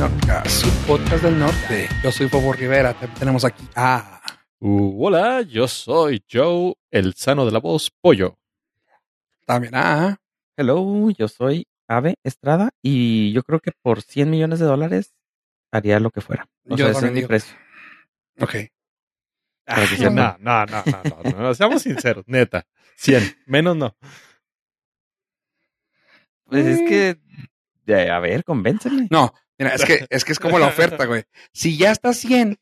Norca, su podcast del norte. Yo soy Bobo Rivera. También tenemos aquí a. Uh, hola, yo soy Joe, el sano de la voz, pollo. También a. Hello, yo soy Ave Estrada y yo creo que por 100 millones de dólares haría lo que fuera. O Yo sea, ese es también mi precio. Ok. No, no, no, no, no, no, seamos sinceros, neta. 100, menos no. Pues es que, a ver, convénceme. No, mira, es que, es que es como la oferta, güey. Si ya está 100,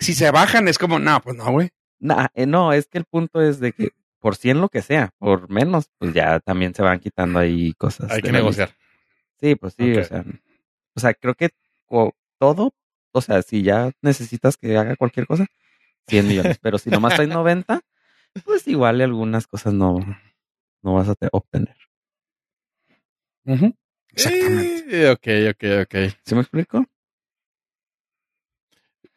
si se bajan, es como, no, pues no, güey. Nah, eh, no, es que el punto es de que por 100 lo que sea, por menos, pues ya también se van quitando ahí cosas. Hay que negociar. lista. Sí, pues sí, o sea, o sea, creo que todo, o sea, si ya necesitas que haga cualquier cosa, 100 millones, pero si nomás hay 90, pues igual algunas cosas no, no vas a te- obtener. Ujú. Exactamente. Eh, ok, ok, ok. ¿Sí me explico?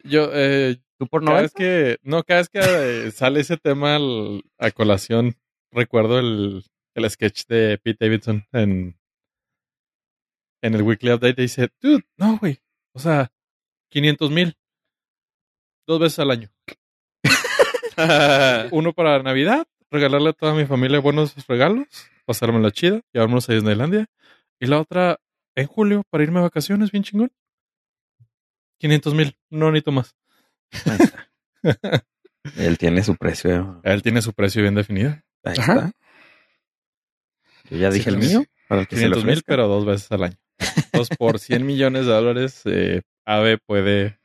Yo, eh, ¿Tú por cada 90? vez que, no, cada vez que eh, sale ese tema al- a colación, recuerdo el, el sketch de Pete Davidson en, en el Weekly Update. Dice, dude, no, güey. O sea, 500 mil. Dos veces al año. Uno para Navidad, regalarle a toda mi familia buenos regalos, pasármelo chido, llevármelos a Disneylandia. Y la otra en julio para irme a vacaciones, bien chingón. 500 mil, no necesito más. Ahí está. Él tiene su precio. Él tiene su precio bien definido. Ahí Ajá. está. Yo ya Sí, dije el mío. Para el que se le 500 mil, pero dos veces al año. Entonces, por 100 millones de dólares, eh, AVE puede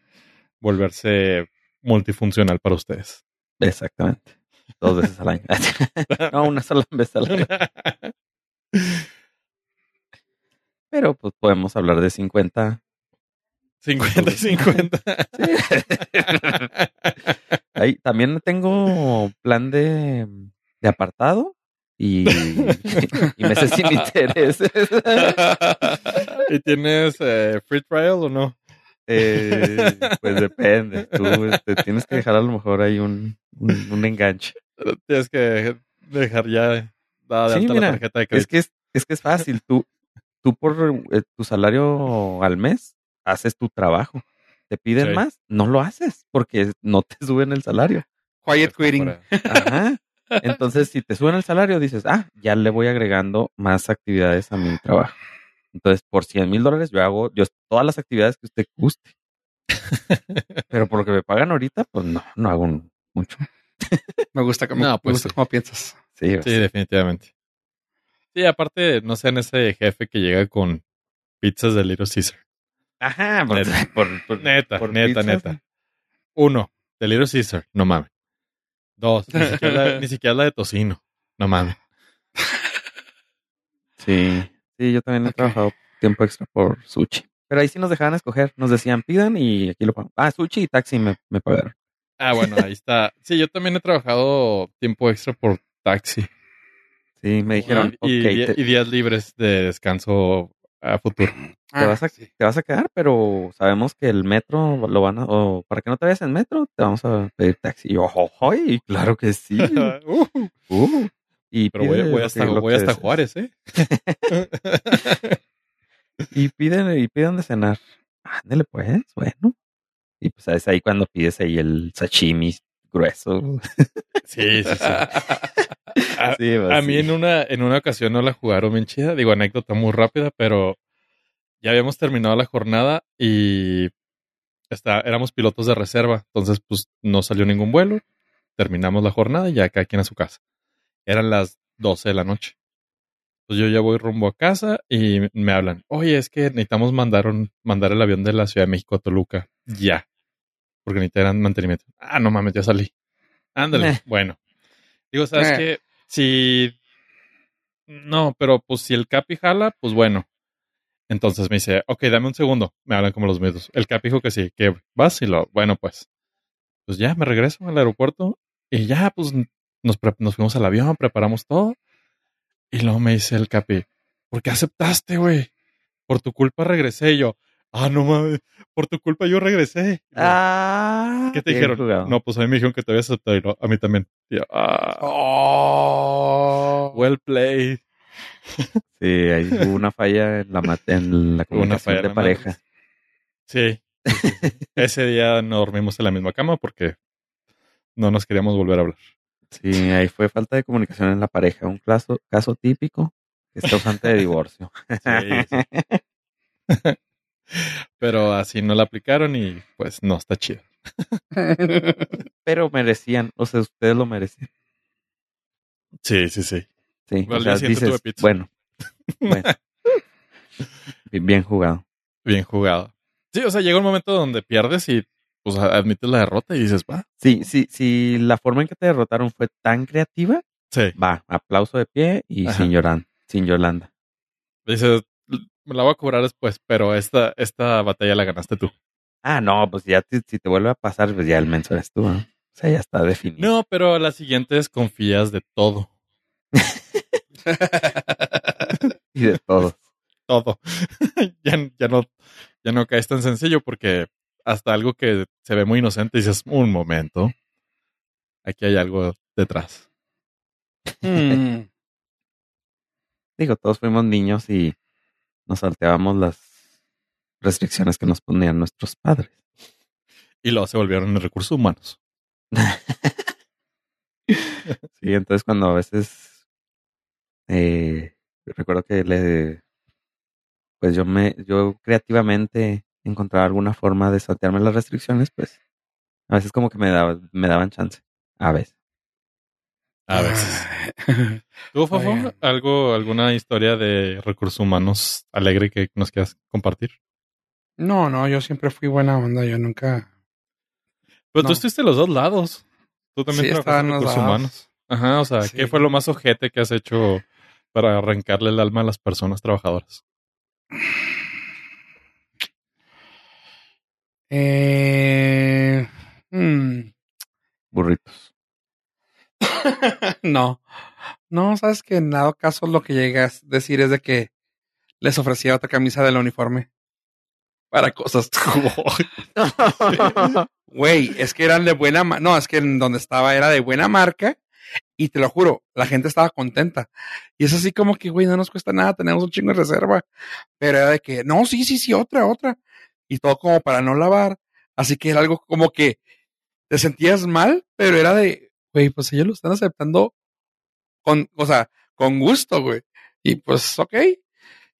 volverse multifuncional para ustedes. Exactamente. Dos veces al año. no, una sola vez al año. Pero pues podemos hablar de 50. 50 y 50. Ahí también tengo plan de, de apartado y, y meses sin intereses. ¿Y tienes eh, free trial o no? Eh, pues depende. Tú te tienes que dejar a lo mejor ahí un, un, un enganche. Tienes que dejar ya dada de Sí, alta mira, la tarjeta de Es crédito. que es, es que es fácil. Tú, tú por eh, tu salario al mes haces tu trabajo. Te piden Sí. más, no lo haces porque no te suben el salario. Quiet quitting. Ajá. Entonces, si te suben el salario, dices, ah, ya le voy agregando más actividades a mi trabajo. Entonces, por 100 mil dólares yo hago yo, todas las actividades que usted guste. Pero por lo que me pagan ahorita, pues no, no hago mucho. Me gusta, cómo- No, me pues gusta sí. cómo piensas. Sí, Sí, definitivamente. Sí, aparte, no sean ese jefe que llega con pizzas de Little Caesar. Ajá, por, Neta. por- por- Neta, por neta, neta. Uno, de Little Caesar, no mames. Dos, ni siquiera, la, ni siquiera la de tocino, no mames. Sí, sí, yo también he trabajado tiempo extra por sushi. Pero ahí sí nos dejaban escoger, nos decían pidan y aquí lo pago. Ah, sushi y taxi me, me pagaron. Ah, bueno, ahí está. Sí, yo también he trabajado tiempo extra por taxi. Sí, me dijeron, y, y ok, di- te, y días libres de descanso a futuro. te vas a, te vas a quedar, pero sabemos que el metro lo van a, o para que no te vayas en metro, te vamos a pedir taxi. Y yo, ¡ay! Claro que sí. Uh, Uh, y pero voy, pide voy hasta, voy hasta. Juárez, ¿eh? Y piden, y piden de cenar. Ándale, pues, bueno. Y pues es ahí cuando pides ahí el sashimi grueso. Sí, sí, sí. A, Sí, pues, a mí sí. en una, en una ocasión no la jugaron bien chida. Digo, anécdota muy rápida, pero ya habíamos terminado la jornada y está, éramos pilotos de reserva. Entonces, pues no salió ningún vuelo. Terminamos la jornada y ya cada quien a su casa. Eran las 12 de la noche. Pues yo ya voy rumbo a casa y me hablan, oye, es que necesitamos mandar, un, mandar el avión de la Ciudad de México a Toluca. Ya. Porque necesitan mantenimiento. Ah, no mames, ya salí. Ándale. Eh. Bueno. Digo, ¿sabes Eh. qué? Si... No, pero pues si el Capi jala, pues bueno. Entonces me dice, ok, dame un segundo. Me hablan como los medios. El Capi dijo que sí, que vas y lo... Bueno, pues. Pues ya, me regreso al aeropuerto y ya, pues nos, pre- nos fuimos al avión, preparamos todo. Y luego me dice el Capi, ¿por qué aceptaste, güey? Por tu culpa regresé. Y yo, ah, no mames, por tu culpa yo regresé. Ah, ¿Qué te dijeron? jugado. No, pues a mí me dijeron que te había aceptado y no, a mí también. Yo, ah, Oh. well played. Sí, ahí hubo una falla en la, en la comunicación de pareja. Sí. sí, sí, sí. Ese día no dormimos en la misma cama porque no nos queríamos volver a hablar. Sí, ahí fue falta de comunicación en la pareja. Un caso, caso típico que es causante de divorcio. Sí, Pero así no la aplicaron y pues no está chido. Pero merecían, o sea, ustedes lo merecían. Sí, sí, sí. Sí, Al o sea, dices, bueno, bueno. Bien- jugado. Bien jugado. Sí, o sea, llega un momento donde pierdes y pues admites la derrota y dices, va. Sí, sí, si la forma en que te derrotaron fue tan creativa, Sí. va, aplauso de pie y Ajá. sin llorar, sin Yolanda. Dices, me la voy a cobrar después, pero esta, esta batalla la ganaste tú. Ah, no, pues ya te- si te vuelve a pasar, pues ya el menso eres tú, ¿no? O sea, ya está definido. No, pero a las siguientes confías de todo. Y de todo. Todo. ya, ya no, ya no caes tan sencillo porque hasta algo que se ve muy inocente dices, un momento. Aquí hay algo detrás. Mm. Digo, todos fuimos niños y nos salteábamos las restricciones que nos ponían nuestros padres. Y luego se volvieron en recursos humanos. Sí, entonces cuando a veces eh, recuerdo que le pues yo me, yo creativamente encontraba alguna forma de saltearme las restricciones, pues a veces como que me daba, me daban chance. A veces. A veces. ¿Tú, Fofo, algo, alguna historia de recursos humanos alegre que nos quieras compartir? No, no, yo siempre fui buena onda, yo nunca. Pero No. tú estuviste en los dos lados. Tú también Sí, trabajaste en los recursos lados. humanos. Ajá, o sea, Sí. ¿qué fue lo más ojete que has hecho para arrancarle el alma a las personas trabajadoras? Eh, mm, Burritos. no, no, sabes que en dado caso lo que llegas a decir es de que les ofrecía otra camisa del uniforme para cosas. Güey, es que eran de buena. No, es que en donde estaba era de buena marca. Y te lo juro, la gente estaba contenta. Y es así como que, güey, no nos cuesta nada, tenemos un chingo de reserva. Pero era de que, no, sí, sí, sí, otra, otra. Y todo como para no lavar. Así que era algo como que te sentías mal, pero era de, güey, pues ellos lo están aceptando con, o sea, con gusto, güey. Y pues, ok.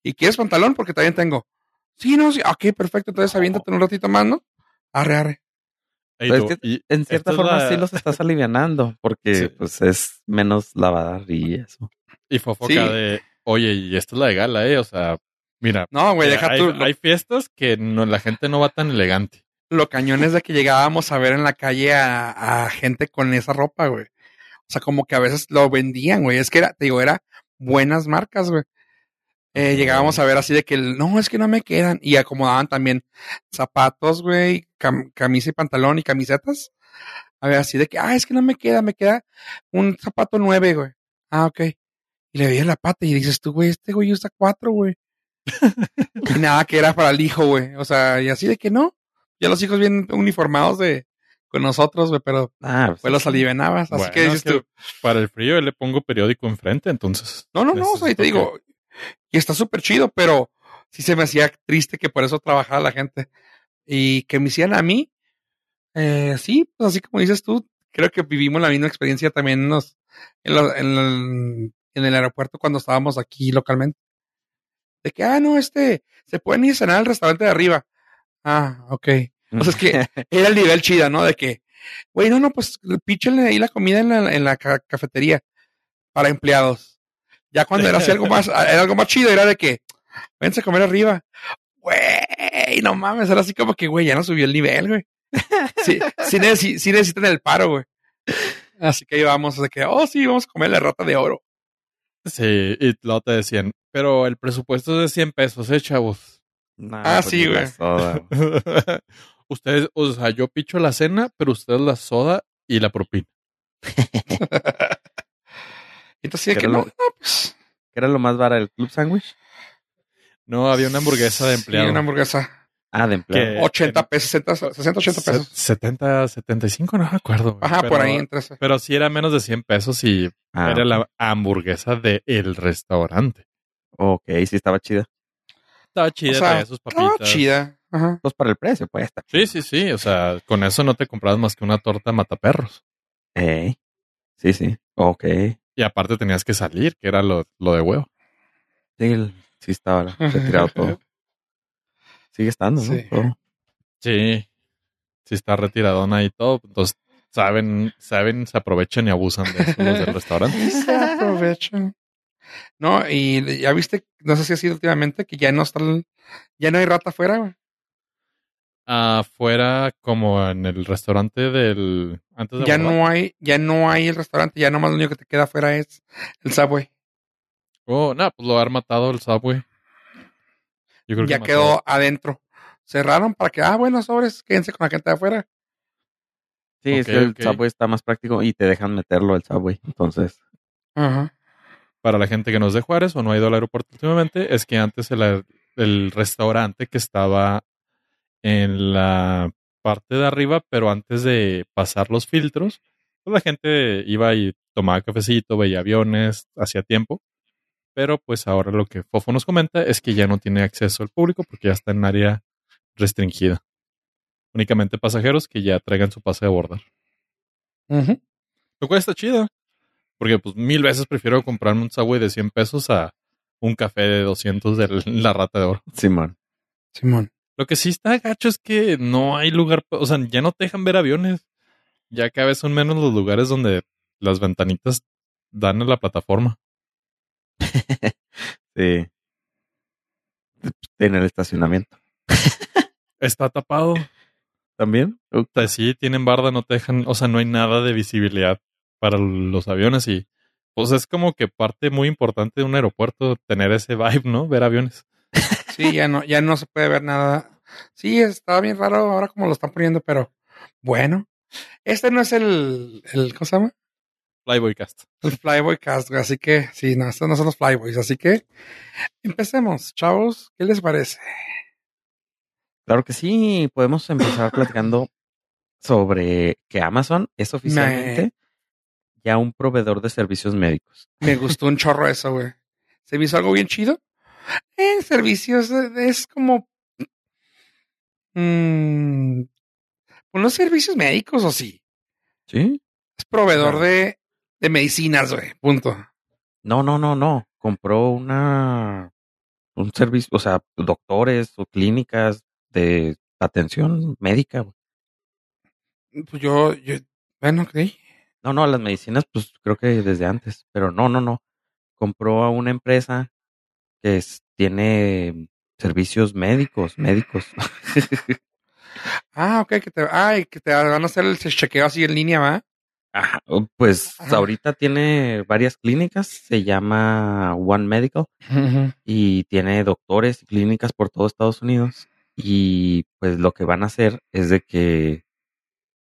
¿Y quieres pantalón? Porque también tengo. Sí, no, sí, ok, perfecto. Entonces aviéntate un ratito más, ¿no? Arre, arre. Ey, tú, es que y En cierta forma la- sí los estás alivianando, porque Sí. pues es menos lavada y eso. Y Fofo Sí. acá de, oye, y esta es la de gala, ¿eh? O sea, mira, No, güey, deja hay, tú. Hay fiestas que no, la gente no va tan elegante. Lo cañón es de que llegábamos a ver en la calle a, a gente con esa ropa, güey. O sea, como que a veces lo vendían, güey. Es que era, te digo, era buenas marcas, güey. Eh. Llegábamos a ver así de que, no, es que no me quedan. Y acomodaban también zapatos, güey, cam- camisa y pantalón y camisetas. A ver, así de que, ah, es que no me queda, me queda un zapato nueve, güey. Ah, ok. Y le veías la pata y dices tú, güey, este güey usa cuatro, güey. y nada, que era para el hijo, güey. O sea, y así de que no. Ya los hijos vienen uniformados de con nosotros, güey, pero Ah, pues, pues los sí. alivianabas. Así Bueno, que dices tú, Para el frío yo le pongo periódico enfrente, entonces. no, no, no, o sea, y te digo, y está súper chido, pero sí se me hacía triste que por eso trabajaba la gente. Y que me hicieran a mí, eh, sí, pues así como dices tú, creo que vivimos la misma experiencia también en, los, en, lo- en el, en el aeropuerto cuando estábamos aquí localmente. De que, ah, no, este, se pueden ir a cenar al restaurante de arriba. Ah, ok. O sea, es que era el nivel chida, ¿no? De que, güey, no, no, pues píchenle ahí la comida en la, en la ca- cafetería para empleados. Ya cuando era así algo más, era algo más chido, era de que, vénse a comer arriba. Güey, no mames, era así como que, güey, ya no subió el nivel, güey. Sí, sí, sí necesitan el paro, güey. Así que ahí vamos, de que, oh, sí, vamos a comer la rata de oro. Sí, y luego te decían, pero el presupuesto es de 100 pesos, ¿eh, chavos? No, Ah, pues, sí, güey. ustedes, o sea, yo picho la cena, pero ustedes la soda y la propina. Entonces, de que Pero no, lo- pues, ¿Qué era lo más barato? ¿El club sándwich? No, había una hamburguesa de sí, empleado. una hamburguesa. Ah, de empleado. Que- 80 pesos, 60, 60 80 Se- pesos. 70, 75, no me acuerdo. Ajá, pero, por ahí entre ese. Pero sí era menos de 100 pesos y Ah, era la hamburguesa del el restaurante. Ok, sí estaba chida. Estaba chida, O sea, traía sus Estaba papitas. chida. Ajá. Pues para el precio, pues está. Sí, sí, sí. O sea, con eso no te comprabas más que una torta mataperros. Ey. Sí, sí. Ok. Y aparte tenías que salir, que era lo, lo de huevo. Sí, el- sí estaba retirado todo. Sigue estando, ¿no? Sí. Todo. Sí. Sí está retiradona y todo. Entonces, saben, saben, se aprovechan y abusan de eso los del restaurante. Se aprovechan. No, y ya viste, no sé si ha sido últimamente, que ya no está, el- ya no hay rata afuera, güey. Afuera, como en el restaurante del... Antes de Ya abordar. no hay, ya no hay el restaurante, ya nomás lo único que te queda afuera es el Subway. Oh, no, pues lo han matado el Subway. Yo creo Ya que mató- quedó adentro. Cerraron para que, ah, bueno, sobres, quédense con la gente de afuera. Sí, es que el. Subway está más práctico y te dejan meterlo al Subway. Entonces, Ajá. Para la gente que no es de Juárez o no ha ido al aeropuerto últimamente, es que antes el, el restaurante que estaba en la parte de arriba, pero antes de pasar los filtros, pues la gente iba y tomaba cafecito, veía aviones, hacía tiempo. Pero pues ahora lo que Fofo nos comenta es que ya no tiene acceso al público porque ya está en área restringida. Únicamente pasajeros que ya traigan su pase de abordar. Ujú. Lo cual está chido. Porque pues mil veces prefiero comprarme un Subway de 100 pesos a un café de 200 de la rata de oro. Simón. Simón. Lo que sí está gacho es que no hay lugar, o sea, ya no te dejan ver aviones. Ya cada vez son menos los lugares donde las ventanitas dan a la plataforma. Sí. En el estacionamiento. Está tapado. ¿También? O sea, sí, tienen barda, no te dejan, o sea, no hay nada de visibilidad para los aviones y pues es como que parte muy importante de un aeropuerto tener ese vibe, ¿no? Ver aviones. Sí, ya no, ya no se puede ver nada. Sí, está bien raro ahora como lo están poniendo, pero bueno. Este no es el, el ¿cómo se llama? Flyboy Cast. El Flyboy Cast, güey, así que, sí, no, estos no son los Flyboys, así que empecemos, chavos, ¿qué les parece? Claro que sí. Podemos empezar platicando sobre que Amazon es oficialmente ya un proveedor de servicios médicos. Me gustó un chorro eso, güey. ¿Se me hizo algo bien chido? En servicios eh, es como... Mm, unos servicios médicos o sí. ¿Sí? Es proveedor de, de medicinas, güey. Punto. No, no, no, no. Compró una un servicio, o sea, doctores o clínicas de atención médica. Pues yo, yo, bueno, ok. No, no, las medicinas, pues creo que desde antes, pero no, no, no. Compró a una empresa que es- tiene servicios médicos, médicos. Ah, ok, que te, ay, que te van a hacer el chequeo así en línea, ¿va? Ajá, pues Ajá. ahorita tiene varias clínicas, se llama One Medical y tiene doctores y clínicas por todo Estados Unidos y pues lo que van a hacer es de que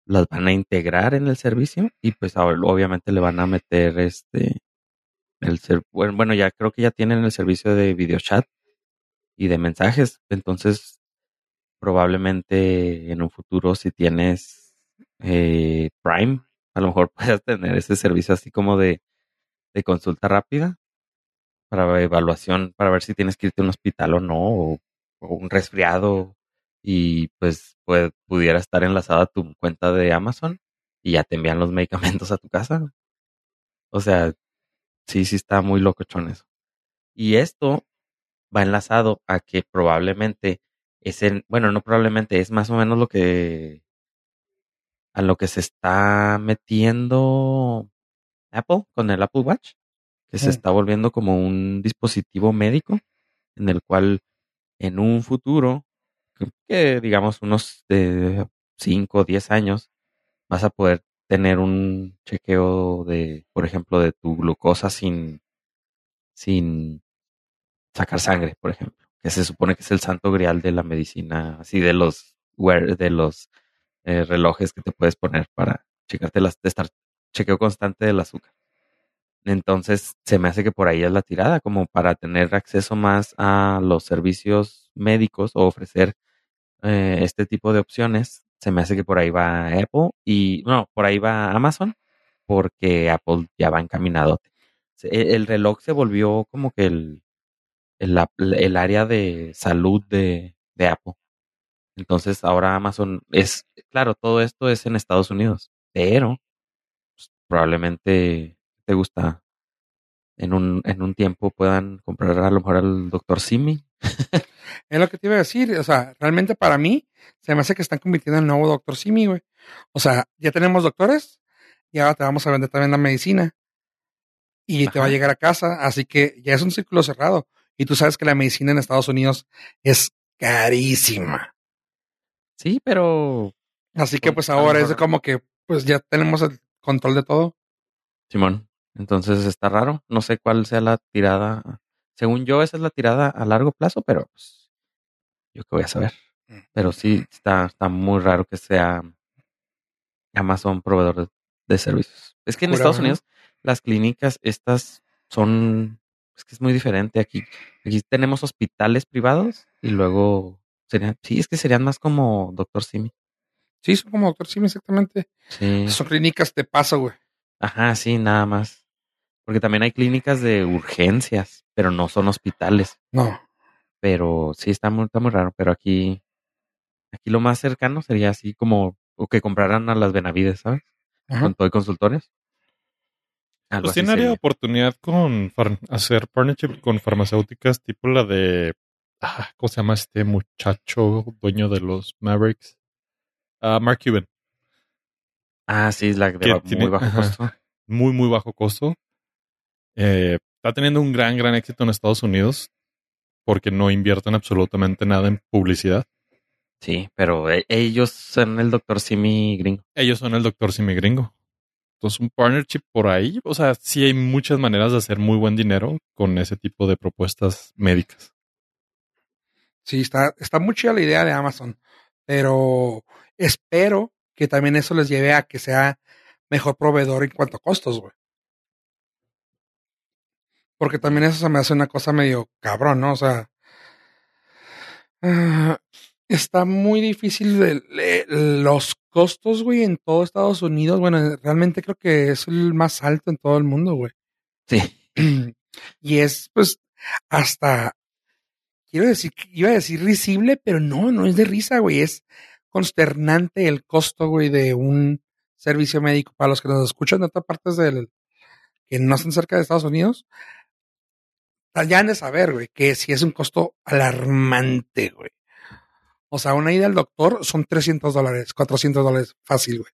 las van a integrar en el servicio y pues obviamente le van a meter este el ser, bueno, ya creo que ya tienen el servicio de video chat y de mensajes, entonces probablemente en un futuro si tienes eh, Prime, a lo mejor puedas tener ese servicio así como de, de consulta rápida para evaluación, para ver si tienes que irte a un hospital o no, o un resfriado, y pues, pues pudiera estar enlazada a tu cuenta de Amazon y ya te envían los medicamentos a tu casa. O sea, sí, sí está muy locochón eso. Y esto va enlazado a que probablemente es en, bueno, no probablemente, es más o menos lo que a lo que se está metiendo Apple con el Apple Watch, que se está volviendo como un dispositivo médico en el cual en un futuro, que, digamos unos de 5 o 10 años, vas a poder tener un chequeo de, por ejemplo, de tu glucosa sin, sin sacar sangre, por ejemplo, que se supone que es el santo grial de la medicina, así de los de los eh, relojes que te puedes poner para checarte las, de estar chequeo constante del azúcar. Entonces, se me hace que por ahí es la tirada, como para tener acceso más a los servicios médicos o ofrecer eh, este tipo de opciones. Se me hace que por ahí va Apple y, no, por ahí va Amazon, porque Apple ya va encaminado. Se- El reloj se volvió como que el, el área de salud de, de Apple. Entonces ahora Amazon es, claro, todo esto es en Estados Unidos, pero pues, probablemente te gusta en un, en un tiempo puedan comprar a lo mejor al doctor Simi. Es lo que te iba a decir. O sea, realmente para mí se me hace que están convirtiendo en el nuevo doctor Simi, güey. O sea, ya tenemos doctores y ahora te vamos a vender también la medicina. Y te va a llegar a casa. Así que ya es un círculo cerrado. Y tú sabes que la medicina en Estados Unidos es carísima. Sí, pero Así que pues lo ahora es como que pues ya tenemos el control de todo. Simón, entonces está raro. No sé cuál sea la tirada. Según yo, esa es la tirada a largo plazo, pero pues, yo qué voy a saber. Pero sí, está, está muy raro que sea Amazon proveedor de, de servicios. Es que en Estados. Unidos las clínicas estas son, es que es muy diferente aquí. Aquí tenemos hospitales privados y luego serían, sí, es que serían más como Doctor Simi. Sí, son como doctor Simi exactamente. Sí. Son clínicas de paso, güey. Ajá, sí, nada más. Porque también hay clínicas de urgencias, pero no son hospitales. No. Pero sí, está muy, está muy raro. Pero aquí, aquí lo más cercano sería así como o que compraran a las Benavides, ¿sabes? Ajá. Con todo y consultorios. Algo Pues tiene área de oportunidad con far- hacer partnership con farmacéuticas, tipo la de. ah, ¿Cómo se llama este muchacho dueño de los Mavericks? Ah, Mark Cuban. Ah, sí, es la de Que ba- tiene- muy bajo ajá. costo. Muy, muy bajo costo. Eh, está teniendo un gran, gran éxito en Estados Unidos porque no invierten absolutamente nada en publicidad. Sí, pero e- ellos son el doctor Simi gringo. Ellos son el doctor Simi Gringo. Entonces, un partnership por ahí, o sea, sí hay muchas maneras de hacer muy buen dinero con ese tipo de propuestas médicas. Sí, está, está muy chida la idea de Amazon, pero espero que también eso les lleve a que sea mejor proveedor en cuanto a costos, güey. Porque también eso se me hace una cosa medio cabrón, ¿no? O sea, ah, está muy difícil de- le- los costos, güey, en todo Estados Unidos. Bueno, realmente creo que es el más alto en todo el mundo, güey. Sí. y es, pues, hasta, quiero decir, iba a decir risible, pero no, no es de risa, güey, es consternante el costo, güey, de un servicio médico para los que nos escuchan de otras partes del, que no están cerca de Estados Unidos. Ya han de saber, güey, que si es un costo alarmante, güey. O sea, una ida al doctor son 300 dólares, 400 dólares fácil, güey.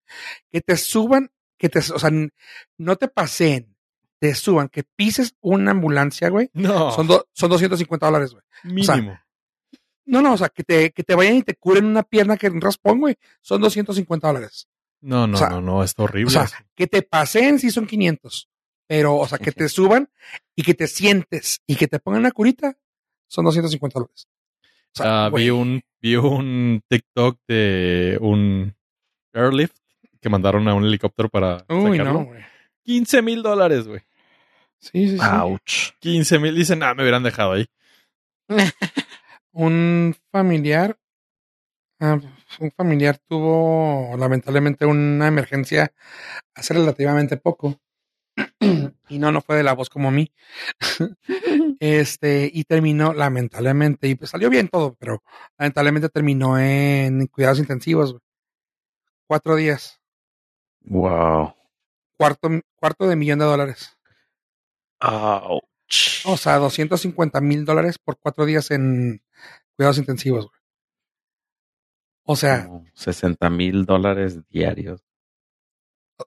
Que te suban, que te, o sea, no te paseen, te suban, que pises una ambulancia, güey. No, Son, do- son 250 dólares, güey. mínimo. No, no, o sea, que te, que te vayan y te curen una pierna que en raspón, güey, son 250 dólares. no, no, o sea, no, no, está horrible. O sea, que te paseen sí son 500. Pero, o sea, que te suban y que te sientes y que te pongan una curita, son 250 dólares. O sea, Ah, vi un vi un TikTok de un airlift que mandaron a un helicóptero para Uy, sacarlo. no, güey. 15 mil dólares, güey. Sí, sí, sí. Ouch. 15 mil. Dicen, ah, me hubieran dejado ahí. Un familiar, ah, un familiar tuvo lamentablemente una emergencia hace relativamente poco. y no, no fue de la voz como a mí. Este, y terminó lamentablemente, y pues salió bien todo, pero lamentablemente terminó en cuidados intensivos. Cuatro días, Wow. cuarto, cuarto de millón de dólares. Ouch. O sea, 250 mil dólares por cuatro días en cuidados intensivos, güey. O sea, Como 60 mil dólares diarios.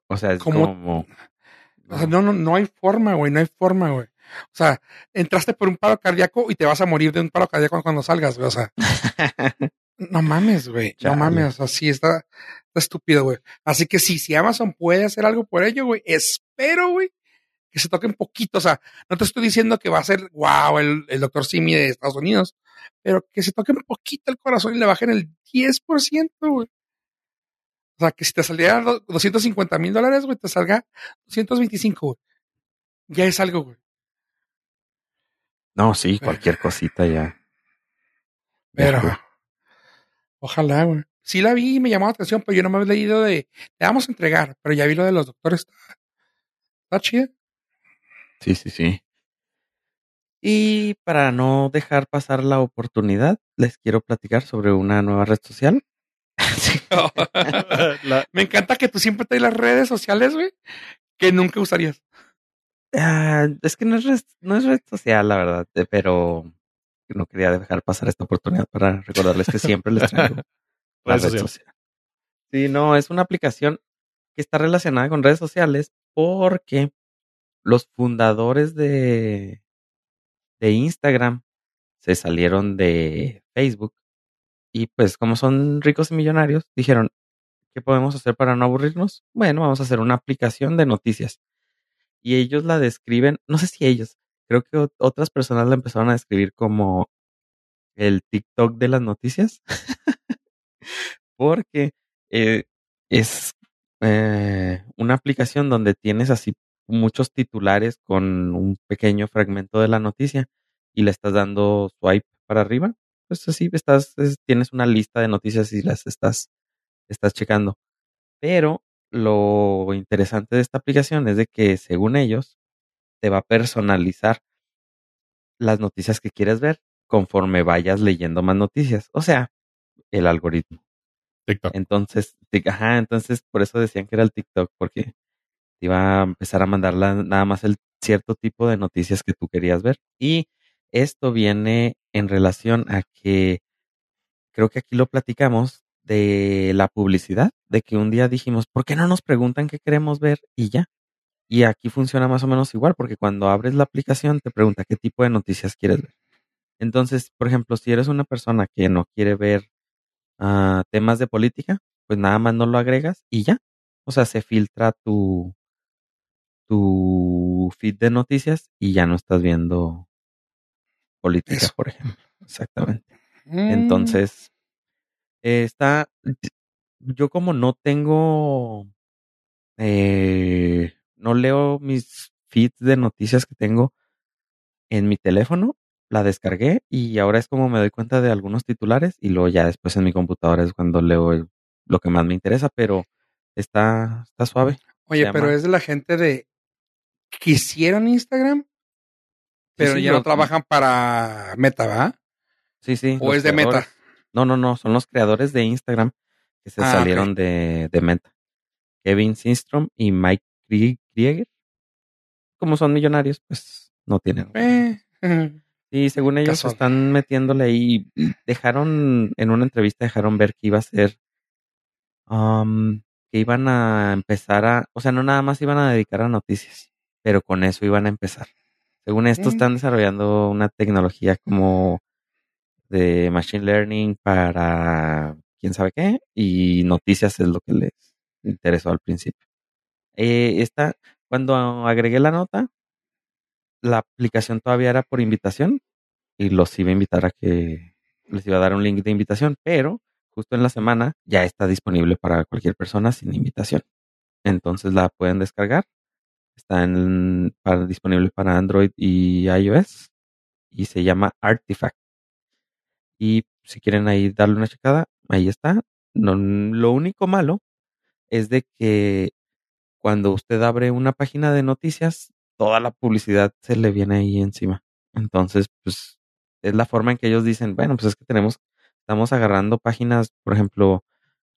O sea, es ¿Cómo? como. O sea, no, no, no hay forma, güey, no hay forma, güey. O sea, entraste por un paro cardíaco y te vas a morir de un paro cardíaco cuando salgas, güey. O sea, no mames, güey. No mames. O sea, sí, está, está estúpido, güey. Así que sí, si Amazon puede hacer algo por ello, güey, espero, güey, que se toquen poquito. O sea, no te estoy diciendo que va a ser, wow, el, el doctor Simi de Estados Unidos, pero que se toquen poquito el corazón y le bajen el 10%, güey. O sea, que si te saliera do- 250 mil dólares, güey, te salga 225, güey. Ya es algo, güey. No, sí, cualquier cosita ya. Pero, Ya, ojalá, güey. Sí la vi y me llamó la atención, pero yo no me había leído de, le vamos a entregar, pero ya vi lo de los doctores. Está, está chido. Sí, sí, sí. Y para no dejar pasar la oportunidad, les quiero platicar sobre una nueva red social. La- Me encanta que tú siempre traes las redes sociales, güey, que nunca usarías. Ah, es que no es, red, no es red social, la verdad, eh, pero no quería dejar pasar esta oportunidad para recordarles que siempre les traigo la Red red social. social. Sí, no, es una aplicación que está relacionada con redes sociales porque los fundadores de, de Instagram se salieron de Facebook y pues como son ricos y millonarios, dijeron, ¿qué podemos hacer para no aburrirnos? Bueno, vamos a hacer una aplicación de noticias. Y ellos la describen, no sé si ellos, creo que ot- otras personas la empezaron a describir como el TikTok de las noticias. Porque eh, es eh, una aplicación donde tienes así muchos titulares con un pequeño fragmento de la noticia y le estás dando swipe para arriba. Pues así estás, es- tienes una lista de noticias y las estás, estás checando. Pero lo interesante de esta aplicación es de que según ellos te va a personalizar las noticias que quieres ver conforme vayas leyendo más noticias. O sea, el algoritmo. TikTok. Entonces, ajá, entonces por eso decían que era el TikTok, porque te iba a empezar a mandar la- nada más el cierto tipo de noticias que tú querías ver. Y esto viene en relación a que creo que aquí lo platicamos de la publicidad, de que un día dijimos, ¿por qué no nos preguntan qué queremos ver? Y ya. Y aquí funciona más o menos igual, porque cuando abres la aplicación te pregunta qué tipo de noticias quieres ver. Entonces, por ejemplo, si eres una persona que no quiere ver ah, temas de política, pues nada más no lo agregas y ya. O sea, se filtra tu, tu feed de noticias y ya no estás viendo política, Eso. por ejemplo. Exactamente. Mm, Entonces, eh, está, yo como no tengo, eh, no leo mis feeds de noticias que tengo en mi teléfono, la descargué y ahora es como me doy cuenta de algunos titulares y luego ya después en mi computadora es cuando leo el- lo que más me interesa, pero está, está suave. Oye, pero es de la gente de que hicieron Instagram, pero sí, ya no trabajan para Meta, ¿verdad? Sí, sí. ¿O es de Meta? No, no, no, son los creadores de Instagram que se Ah, salieron de, de Meta. Kevin Systrom y Mike Krie- Krieger. Como son millonarios, pues no tienen. Eh, Y según ellos Casual. están metiéndole ahí. Dejaron, en una entrevista dejaron ver que iba a ser, um, que iban a empezar a, o sea, no nada más iban a dedicar a noticias, pero con eso iban a empezar. Según esto están desarrollando una tecnología como de machine learning para quién sabe qué y noticias es lo que les interesó al principio. Eh, esta, cuando agregué la nota, la aplicación todavía era por invitación y los iba a invitar a que les iba a dar un link de invitación, pero justo en la semana ya está disponible para cualquier persona sin invitación. Entonces la pueden descargar. Está en- para- disponible para Android y iOS y se llama Artifact. Y si quieren ahí darle una checada, ahí está. No, lo único malo es de que cuando usted abre una página de noticias, toda la publicidad se le viene ahí encima. Entonces, pues es la forma en que ellos dicen, bueno, pues es que tenemos, estamos agarrando páginas, por ejemplo.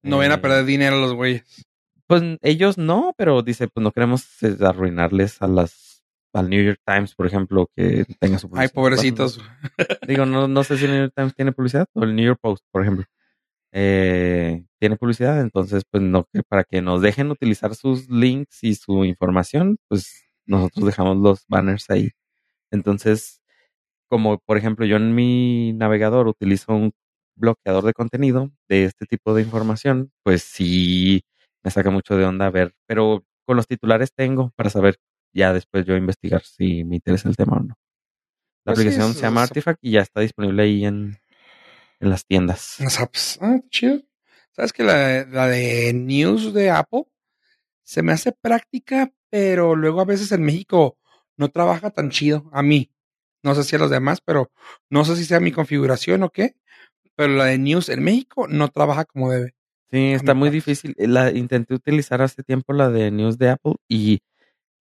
no vayan a eh, perder dinero los güeyes. Pues ellos no, pero dice, pues no queremos eh, arruinarles a las al New York Times, por ejemplo, que tenga su Ay, publicidad. pobrecitos. Digo, no, no sé si el New York Times tiene publicidad o el New York Post, por ejemplo. Eh, tiene publicidad, entonces, pues no, que para que nos dejen utilizar sus links y su información, pues nosotros dejamos los banners ahí. Entonces, como por ejemplo, yo en mi navegador utilizo un bloqueador de contenido de este tipo de información, pues sí me saca mucho de onda ver, pero con los titulares tengo para saber ya después yo investigar si me interesa el tema o no. La Pues sí, aplicación se llama Artifact y ya está disponible ahí en, en las tiendas. Las apps. Ah, chido. ¿Sabes que la, la de News de Apple se me hace práctica, pero luego a veces en México no trabaja tan chido a mí. No sé si a los demás, pero no sé si sea mi configuración o qué. Pero la de News en México no trabaja como debe. Sí, está muy difícil. La intenté utilizar hace tiempo la de News de Apple y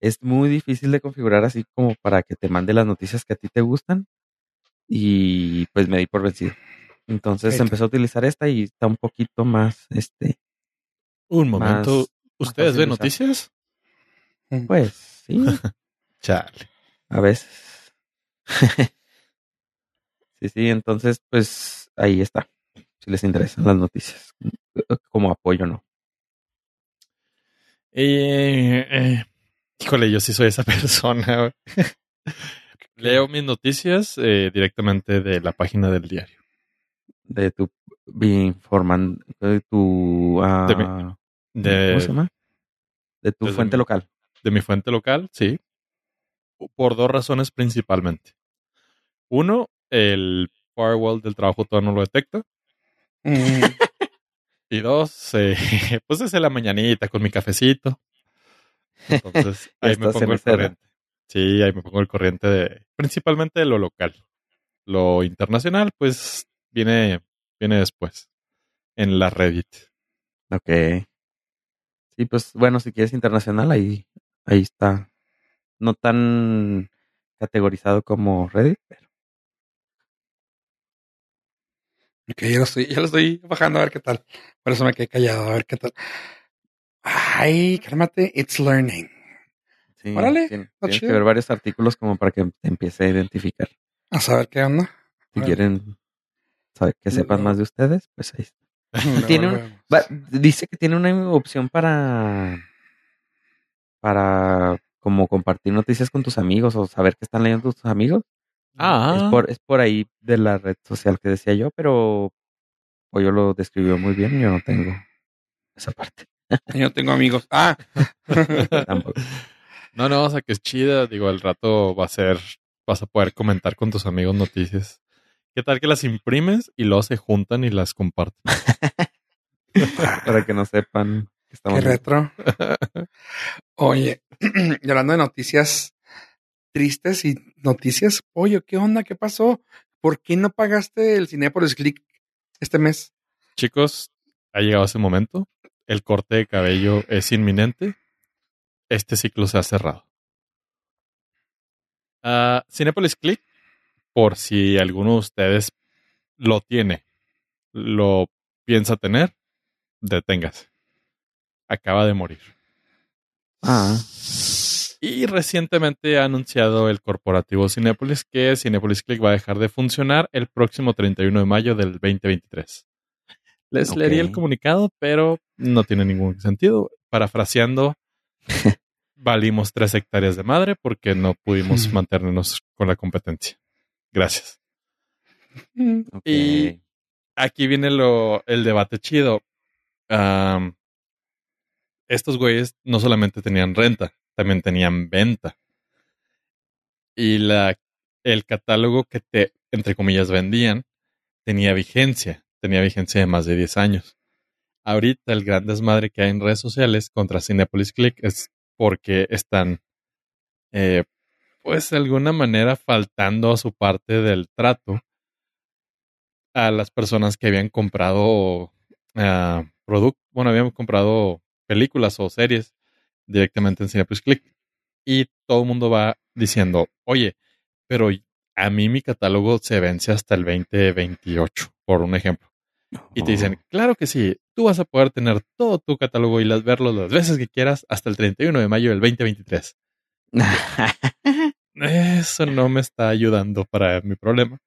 es muy difícil de configurar así como para que te mande las noticias que a ti te gustan. Y pues me di por vencido. Entonces Hecho. empecé a utilizar esta y está un poquito más, este, Un momento. Más- ¿Ustedes ven noticias? pues sí, Chale. a veces. sí, sí, entonces pues ahí está. Si les interesan las noticias. Como apoyo, ¿no? Eh, eh, híjole, yo sí soy esa persona. Leo mis noticias eh, directamente de la página del diario. De tu informan, de tu ah, De mi- Eh, De, ¿cómo se llama? De tu fuente mi- local. de mi fuente local, sí. Por dos razones principalmente. Uno, el firewall del trabajo todavía no lo detecta. Mm, Y dos, eh, pues desde la mañanita con mi cafecito. Entonces, ahí me pongo el corriente. Sí, ahí me pongo el corriente de, principalmente de lo local. Lo internacional, pues, viene, viene después. En la Reddit. Ok. Sí, pues bueno, si quieres internacional, ahí, ahí está. No tan categorizado como Reddit, pero ok, ya lo, estoy, ya lo estoy bajando a ver qué tal. Por eso me quedé callado, a ver qué tal. Ay, cálmate, it's learning. sí, Órale, tien- tienes que ver varios artículos como para que te empiece a identificar. A saber qué onda. Si Órale. quieren saber que sepan más de ustedes, pues ahí está. Tiene un-. Va- dice que tiene una opción para para como compartir noticias con tus amigos o saber qué están leyendo tus amigos. Ah, Es por, es por ahí de la red social que decía yo, pero Pollo lo describió muy bien y yo no tengo esa parte. Yo no tengo amigos. Ah, Tampoco. no, no, o sea que es chida. Digo, al rato va a ser, vas a poder comentar con tus amigos noticias. ¿Qué tal que las imprimes y luego se juntan y las comparten? para que no sepan que estamos qué retro. Oye, y hablando de noticias tristes y noticias, oye, ¿qué onda? ¿Qué pasó? ¿Por qué no pagaste el Cinepolis Click este mes? Chicos, ha llegado ese momento. El corte de cabello es inminente. Este ciclo se ha cerrado. Ah, Cinepolis Click, por si alguno de ustedes lo tiene, lo piensa tener, deténgase. Acaba de morir. Ah, Y recientemente ha anunciado el corporativo Cinepolis que Cinepolis Click va a dejar de funcionar el próximo 31 de mayo del 2023. Les leería el comunicado, pero no tiene ningún sentido. Parafraseando, valimos tres hectáreas de madre porque no pudimos mantenernos con la competencia. Gracias. Mm. Y- Aquí viene lo, el debate chido. Estos güeyes no solamente tenían renta, también tenían venta. Y la, el catálogo que te, entre comillas, vendían tenía vigencia. Tenía vigencia de más de 10 años. Ahorita el gran desmadre que hay en redes sociales contra Cinepolis Click es porque están, eh, pues de alguna manera faltando a su parte del trato a las personas que habían comprado productos, bueno, habían comprado películas o series directamente en Cinepolis Click. Y todo el mundo va diciendo, oye, pero a mí mi catálogo se vence hasta el 2028, por un ejemplo. Y te dicen, claro que sí, tú vas a poder tener todo tu catálogo y las, verlo las veces que quieras hasta el 31 de mayo del 2023. Eso no me está ayudando para mi problema.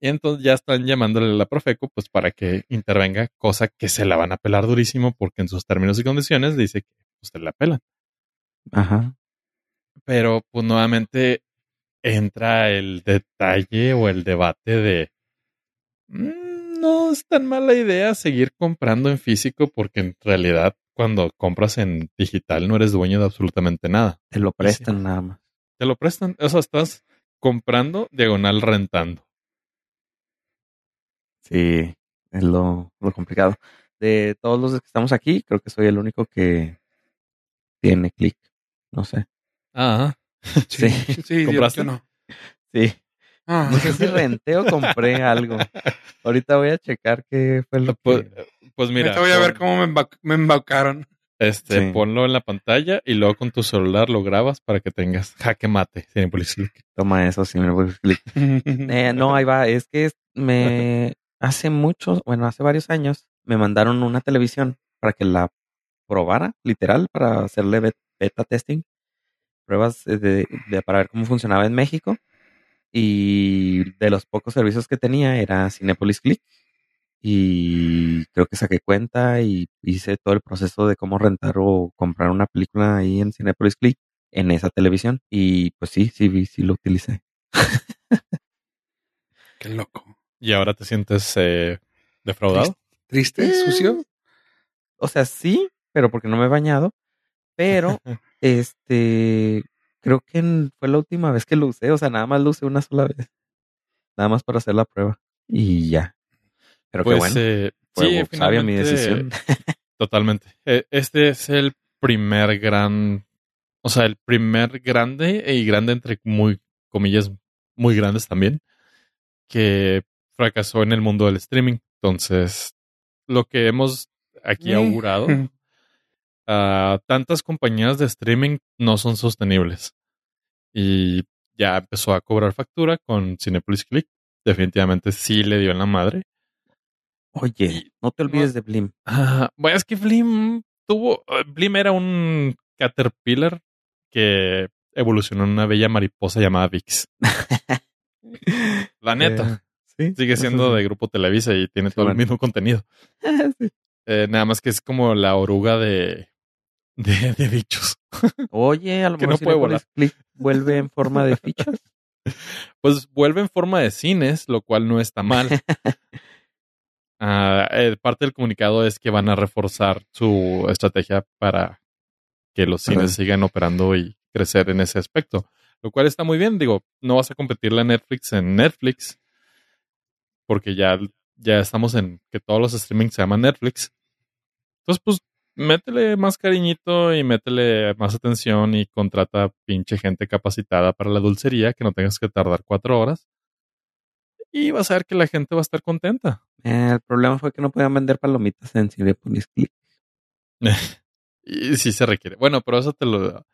Y entonces ya están llamándole a la Profeco pues para que intervenga, cosa que se la van a pelar durísimo porque en sus términos y condiciones dice que usted la pelan. Ajá. Pero pues nuevamente entra el detalle o el debate de "Mm, no es tan mala idea seguir comprando en físico porque en realidad cuando compras en digital no eres dueño de absolutamente nada. Te lo sí. prestan nada más. Te lo prestan. O sea, estás comprando diagonal rentando. Sí, es lo, lo complicado. De todos los que estamos aquí, creo que soy el único que tiene clic. No sé. Ah, Sí, Sí. sí, ¿Compraste? yo no. Sí. Ah, No sé si renté o compré algo. Ahorita voy a checar qué fue lo pues, que... pues mira. Ahorita voy a ver cómo me, emba- me embaucaron. Este, Sí. ponlo en la pantalla y luego con tu celular lo grabas para que tengas jaque mate. Cinepolis Click. Toma eso, sí, me voy clic. Eh, no, ahí va. Es que me hace muchos, bueno, hace varios años, me mandaron una televisión para que la probara, literal, para hacerle bet- beta testing, pruebas de, de- para ver cómo funcionaba en México. Y de los pocos servicios que tenía era Cinepolis Click. Y creo que saqué cuenta y hice todo el proceso de cómo rentar o comprar una película ahí en Cinepolis Click en esa televisión. Y pues sí, sí, sí lo utilicé. Qué loco. Y ahora te sientes eh, defraudado. ¿Triste? Eh, ¿Sucio? O sea, sí, pero porque no me he bañado. Pero, este, creo que fue la última vez que lo usé. O sea, nada más lo usé una sola vez. Nada más para hacer la prueba. Y ya. Pero pues qué bueno. eh, Fue sí, sabia mi decisión. Totalmente. Eh, Este es el primer gran, o sea, el primer grande y grande entre muy comillas muy grandes también que fracasó en el mundo del streaming. Entonces, lo que hemos aquí augurado, ah, tantas compañías de streaming no son sostenibles. Y ya empezó a cobrar factura con Cinepolis Click. Definitivamente sí le dio en la madre. Oye, no te olvides de Blim. Ah, bueno, es que Blim tuvo. eh, Blim era un caterpillar que evolucionó en una bella mariposa llamada Vix. La neta. Eh, sí. sigue siendo de Grupo Televisa y tiene todo el mismo contenido. Sí. Eh, nada más que es como la oruga de, de, de bichos. Oye, a lo Que mejor no puede Cinepolis Click vuelve en forma de fichas. Pues vuelve en forma de cines, lo cual no está mal. Ah, eh, parte del comunicado es que van a reforzar su estrategia para que los cines sigan operando y crecer en ese aspecto. Lo cual está muy bien. Digo, no vas a competirle a Netflix en Netflix. Porque ya, ya estamos en que todos los streamings se llaman Netflix. Entonces, pues, métele más cariñito y métele más atención y contrata pinche gente capacitada para la dulcería que no tengas que tardar cuatro horas. Y vas a ver que la gente va a estar contenta. Eh, el problema fue que no podían vender palomitas en Cinepolis Click. Y sí se requiere. Bueno, pero eso te lo...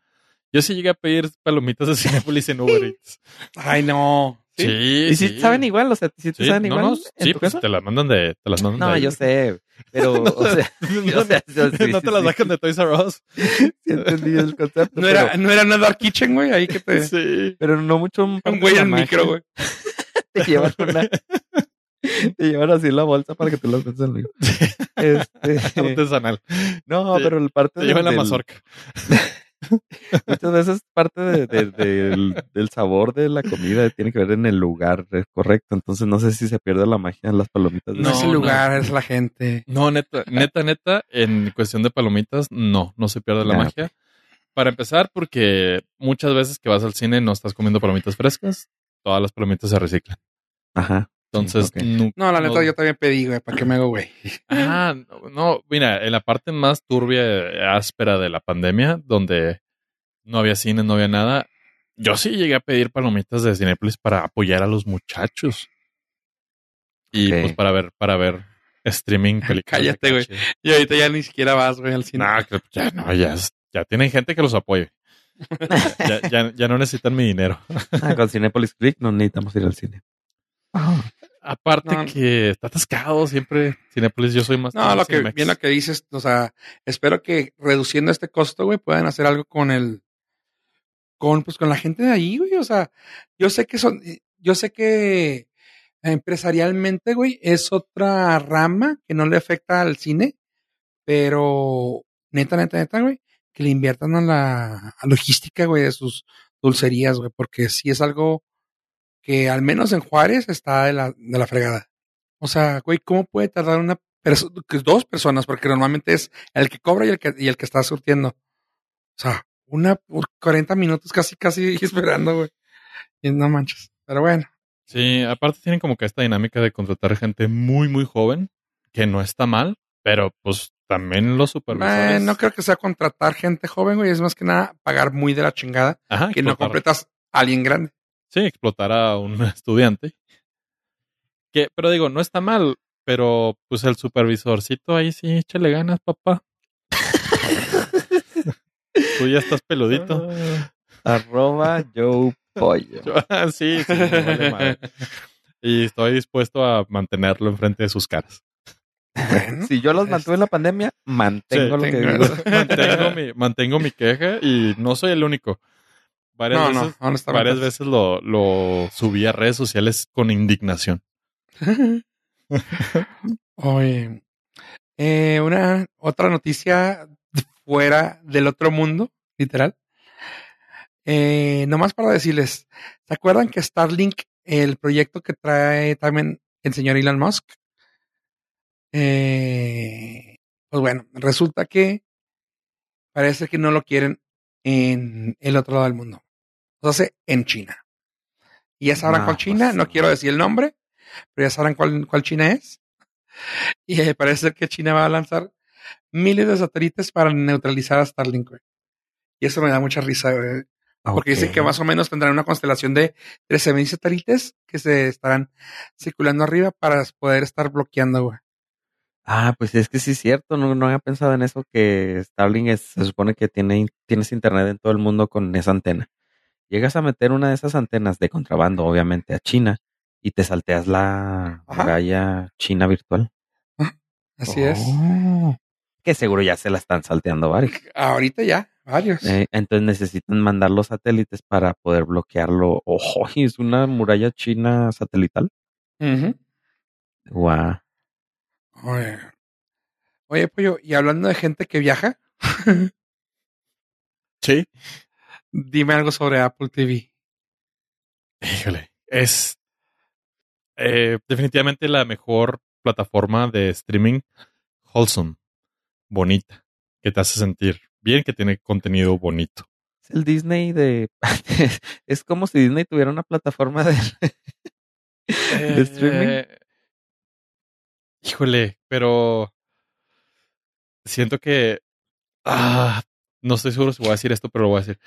Yo sí llegué a pedir palomitas de Cinepolis en Uber Eats. Ay, no. Sí, ¿Y si saben igual? O sea, si te Sí, saben no, igual no, sí, pues casa? te las mandan de... Te las mandan No, de yo sé. Pero, o sea, no, o sea, sí, no te sí, las sí. sacan de Toys R Us. sí entendí el concepto. No era, no era una Dark Kitchen, güey, ahí que te... Sí. pero, no mucho Un güey en micro, güey. Te llevan una... Te llevan así la bolsa para que te las metas en el Este, Artesanal. no, pero el parte Te llevan la mazorca. Muchas veces parte de- de- del, del sabor de la comida tiene que ver en el lugar correcto. Entonces no sé si se pierde la magia en las palomitas. No, No, es el no. lugar, es la gente. No, neta, neta, neta, en cuestión de palomitas, no, no se pierde la Ah, magia. Para empezar, porque muchas veces que vas al cine no estás comiendo palomitas frescas, todas las palomitas se reciclan. Ajá. Entonces, nu- No, la neta, no- yo también pedí, güey, ¿para qué me hago, güey? Ah, no, mira, en la parte más turbia, áspera de la pandemia, donde no había cine, no había nada, yo sí llegué a pedir palomitas de Cinépolis para apoyar a los muchachos. Y pues para ver, para ver streaming películas. Cállate, güey. Y ahorita ya ni siquiera vas, güey, al cine. No, ya no, ya, ya tienen gente que los apoye. Ya, ya, ya no necesitan mi dinero. Ah, con Cinepolis Click no necesitamos ir al cine. Aparte No. que está atascado siempre Cinépolis, yo soy más No, lo que, bien lo que dices, o sea, espero que reduciendo este costo, güey, puedan hacer algo con el, con, pues, con la gente de ahí, güey, o sea, yo sé que son, yo sé que empresarialmente, güey, es otra rama que no le afecta al cine, pero neta, neta, neta, güey, que le inviertan a la a logística, güey, de sus dulcerías, güey, porque sí es algo que al menos en Juárez está de la, de la fregada. O sea, güey, ¿cómo puede tardar una persona, dos personas? Porque normalmente es el que cobra y el que, y el que está surtiendo. O sea, una por 40 minutos casi, casi esperando, güey. Y no manches. Pero bueno. Sí, aparte tienen como que esta dinámica de contratar gente muy, muy joven, que no está mal, pero pues también los supervisores. eh, no creo que sea contratar gente joven, güey. Es más que nada pagar muy de la chingada. Ajá, Que no completas a alguien grande. Sí, explotar a un estudiante. Que, pero digo, no está mal, pero pues el supervisorcito ahí sí, échale ganas, papá. Tú ya estás peludito. Arroba Joe Pollo. Ah, sí, sí, me vale madre. Y estoy dispuesto a mantenerlo enfrente de sus caras. Bueno, Si yo los mantuve en la pandemia, mantengo lo que tengo- digo. Mantengo mi, mantengo mi queja y no soy el único. Varias no, veces, no, honestamente. varias veces lo, lo subí a redes sociales con indignación. Oye, eh, una otra noticia fuera del otro mundo, literal. Eh, nomás para decirles, ¿se acuerdan que Starlink, el proyecto que trae también el señor Elon Musk? Eh, pues bueno, resulta que parece que no lo quieren en el otro lado del mundo. Hace en China. Y ya sabrán No, cuál China, pues, no no. quiero decir el nombre, pero ya sabrán cuál, cuál China es. Y eh, parece ser que China va a lanzar miles de satélites para neutralizar a Starlink. Y eso me da mucha risa, güey. Porque dicen que más o menos tendrán una constelación de 13.000 satélites que se estarán circulando arriba para poder estar bloqueando, güey. Ah, pues es que sí es cierto, no, no había pensado en eso, que Starlink es- se supone que tiene, tienes internet en todo el mundo con esa antena. Llegas a meter una de esas antenas de contrabando, obviamente, a China, y te salteas la Ajá. muralla china virtual. Así es. Oh. Que seguro ya se la están salteando varios. Ahorita ya, varios. Eh, entonces necesitan mandar los satélites para poder bloquearlo. Ojo, es una muralla china satelital. Ujú. Guau. Oye. Oye, pollo, y hablando de gente que viaja, Sí. Dime algo sobre Apple TV. Híjole. Es eh, definitivamente la mejor plataforma de streaming wholesome, bonita, que te hace sentir bien, que tiene contenido bonito. Es el Disney de... es como si Disney tuviera una plataforma de... ¿De streaming? Eh, híjole, pero siento que ah, no estoy seguro si voy a decir esto, pero lo voy a decir.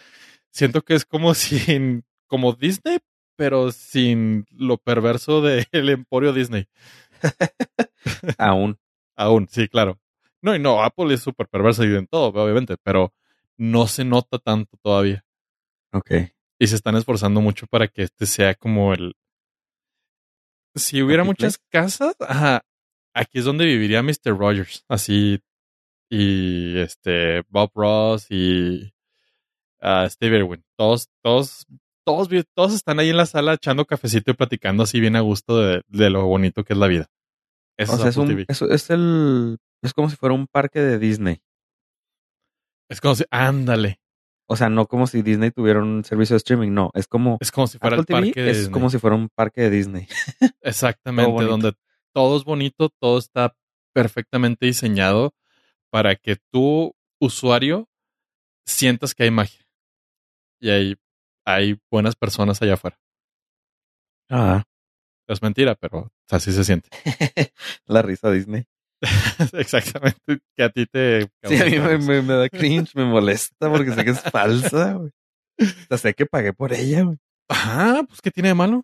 Siento que es como sin como Disney, pero sin lo perverso del emporio Disney. Aún. Aún, sí, claro. No, y no, Apple es súper perverso y en todo, obviamente, pero no se nota tanto todavía. Ok. Y se están esforzando mucho para que este sea como el. Si hubiera ¿Happy muchas casas, ajá, aquí es donde viviría Mr. Rogers, así. Y este, Bob Ross y ah, Steve Irwin. Todos, todos, todos, todos están ahí en la sala echando cafecito y platicando así bien a gusto de, de lo bonito que es la vida. Eso O sea, es un, es, es el... Es como si fuera un parque de Disney. Es como si, ándale. O sea, no como si Disney tuviera un servicio de streaming, no. Es como... Es como si fuera Apple el TV parque de es Disney. como si fuera un parque de Disney. Exactamente, donde todo es bonito, todo está perfectamente diseñado para que tú, usuario, sientas que hay magia. Y hay, hay buenas personas allá afuera. Ah. Es mentira, pero así se siente. La risa Disney. Exactamente. Que a ti te... Sí, a mí me, me- me da cringe, me molesta porque sé que es falsa, güey. O sea, sé que pagué por ella, güey. Ajá, pues ¿qué tiene de malo?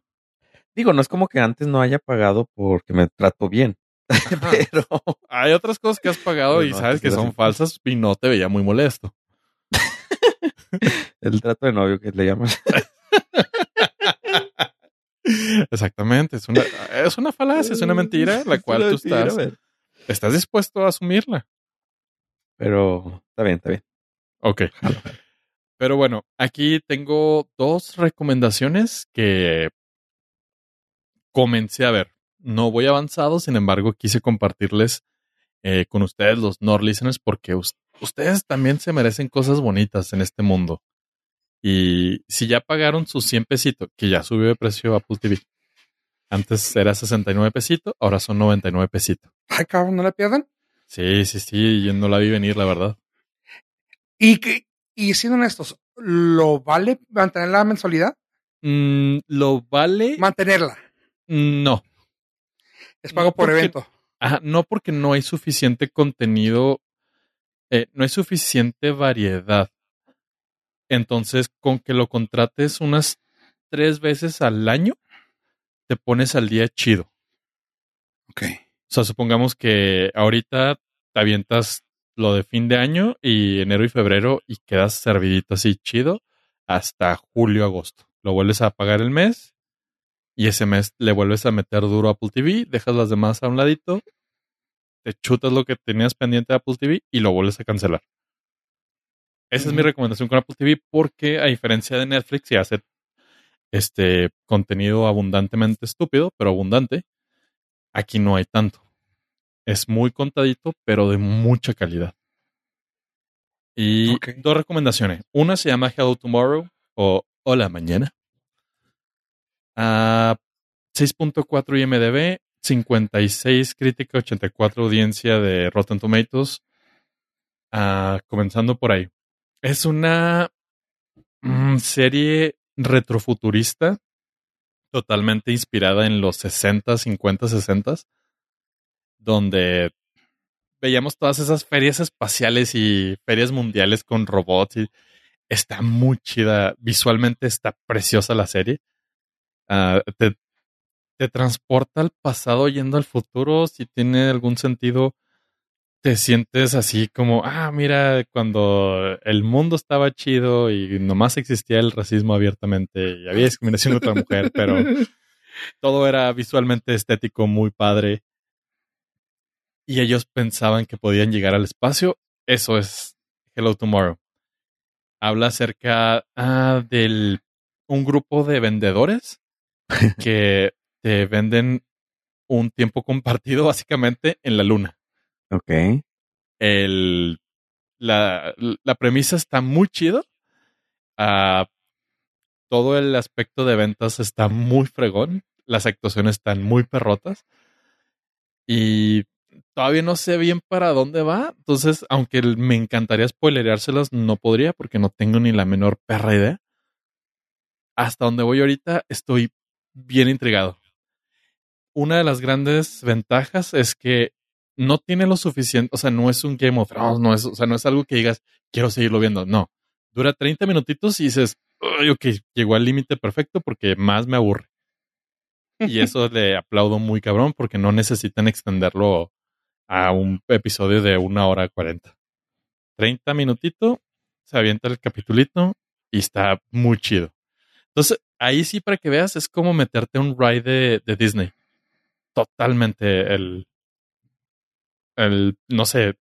Digo, no es como que antes no haya pagado porque me trato bien. Ajá. Pero Hay otras cosas que has pagado Pues y no, sabes que son falsas y no te veía muy molesto. el trato de novio que le llaman. Exactamente, es una, es una falacia, es una mentira, la cual tú estás, estás dispuesto a asumirla. Pero está bien, está bien. Ok. Pero bueno, aquí tengo dos recomendaciones que comencé a ver. No voy avanzado, sin embargo, quise compartirles eh, con ustedes, los Nord listeners, porque ustedes también se merecen cosas bonitas en este mundo. Y si ya pagaron sus 100 pesitos, que ya subió de precio Apple TV. Antes era 69 pesitos, ahora son 99 pesitos. Ay, cabrón, no la pierdan. Sí, sí, sí, yo no la vi venir, la verdad. Y que, y siendo honestos, ¿lo vale mantener la mensualidad? Mm, ¿Lo vale? Mantenerla. No. Es pago por Porque- evento. Ajá, no porque no hay suficiente contenido, eh, no hay suficiente variedad. Entonces, con que lo contrates unas tres veces al año, te pones al día chido. Ok. O sea, supongamos que ahorita te avientas lo de fin de año y enero y febrero y quedas servidito así chido hasta julio, agosto. Lo vuelves a pagar el mes y ese mes le vuelves a meter duro a Apple TV, dejas las demás a un ladito, te chutas lo que tenías pendiente de Apple TV y lo vuelves a cancelar. Esa es mi recomendación con Apple TV porque a diferencia de Netflix, y hace este contenido abundantemente estúpido, pero abundante, aquí no hay tanto. Es muy contadito, pero de mucha calidad. Y dos recomendaciones. Una se llama Hello Tomorrow o Hola Mañana. Ah, 6.4 IMDB, 56 crítica, 84 audiencia de Rotten Tomatoes. Ah, comenzando por ahí. Es una mm, serie retrofuturista totalmente inspirada en los 60, 50, 60, donde veíamos todas esas ferias espaciales y ferias mundiales con robots está muy chida. Visualmente está preciosa la serie. Ah, te, te transporta al pasado yendo al futuro. Si tiene algún sentido, te sientes así como, ah, mira, cuando el mundo estaba chido y nomás existía el racismo abiertamente y había discriminación contra la mujer, pero todo era visualmente estético, muy padre. Y ellos pensaban que podían llegar al espacio. Eso es Hello Tomorrow. Habla acerca ah, del un grupo de vendedores que te venden un tiempo compartido básicamente en la luna. Ok. El, la, la premisa está muy chido. Ah, todo el aspecto de ventas está muy fregón. Las actuaciones están muy perrotas. Y todavía no sé bien para dónde va. Entonces, aunque me encantaría spoilereárselas, no podría porque no tengo ni la menor perra idea. Hasta donde voy ahorita, estoy bien intrigado. Una de las grandes ventajas es que no tiene lo suficiente, o sea, no es un Game of Thrones, no es, o sea, no es algo que digas, quiero seguirlo viendo, no. Dura 30 minutitos y dices, "Ay, ok, llegó al límite perfecto porque más me aburre. Y eso le aplaudo muy cabrón porque no necesitan extenderlo a un episodio de una hora cuarenta. 30 minutitos, se avienta el capitulito y está muy chido. Entonces, ahí sí para que veas es como meterte a un ride de, de Disney. Totalmente el, el, no sé,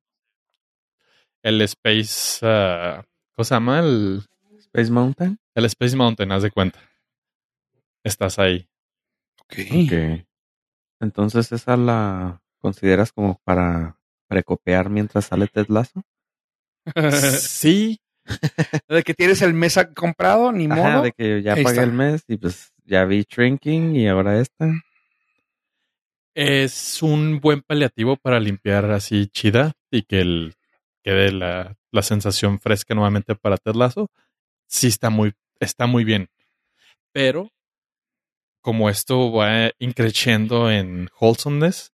el Space, ah, ¿cómo se llama? El, Space Mountain. el Space Mountain, haz de cuenta. Estás ahí. Ok. Ok. Entonces, ¿esa la consideras como para precopear mientras sale Ted Lasso? sí, de que tienes el mes comprado, ni Ajá, modo. de que ya Ahí pagué está. el mes y pues ya vi Shrinking y ahora esta. Es un buen paliativo para limpiar así chida y que el, quede la, la sensación fresca nuevamente para Ted Lasso. Sí está muy, está muy bien. Pero como esto va increciendo en wholesomeness,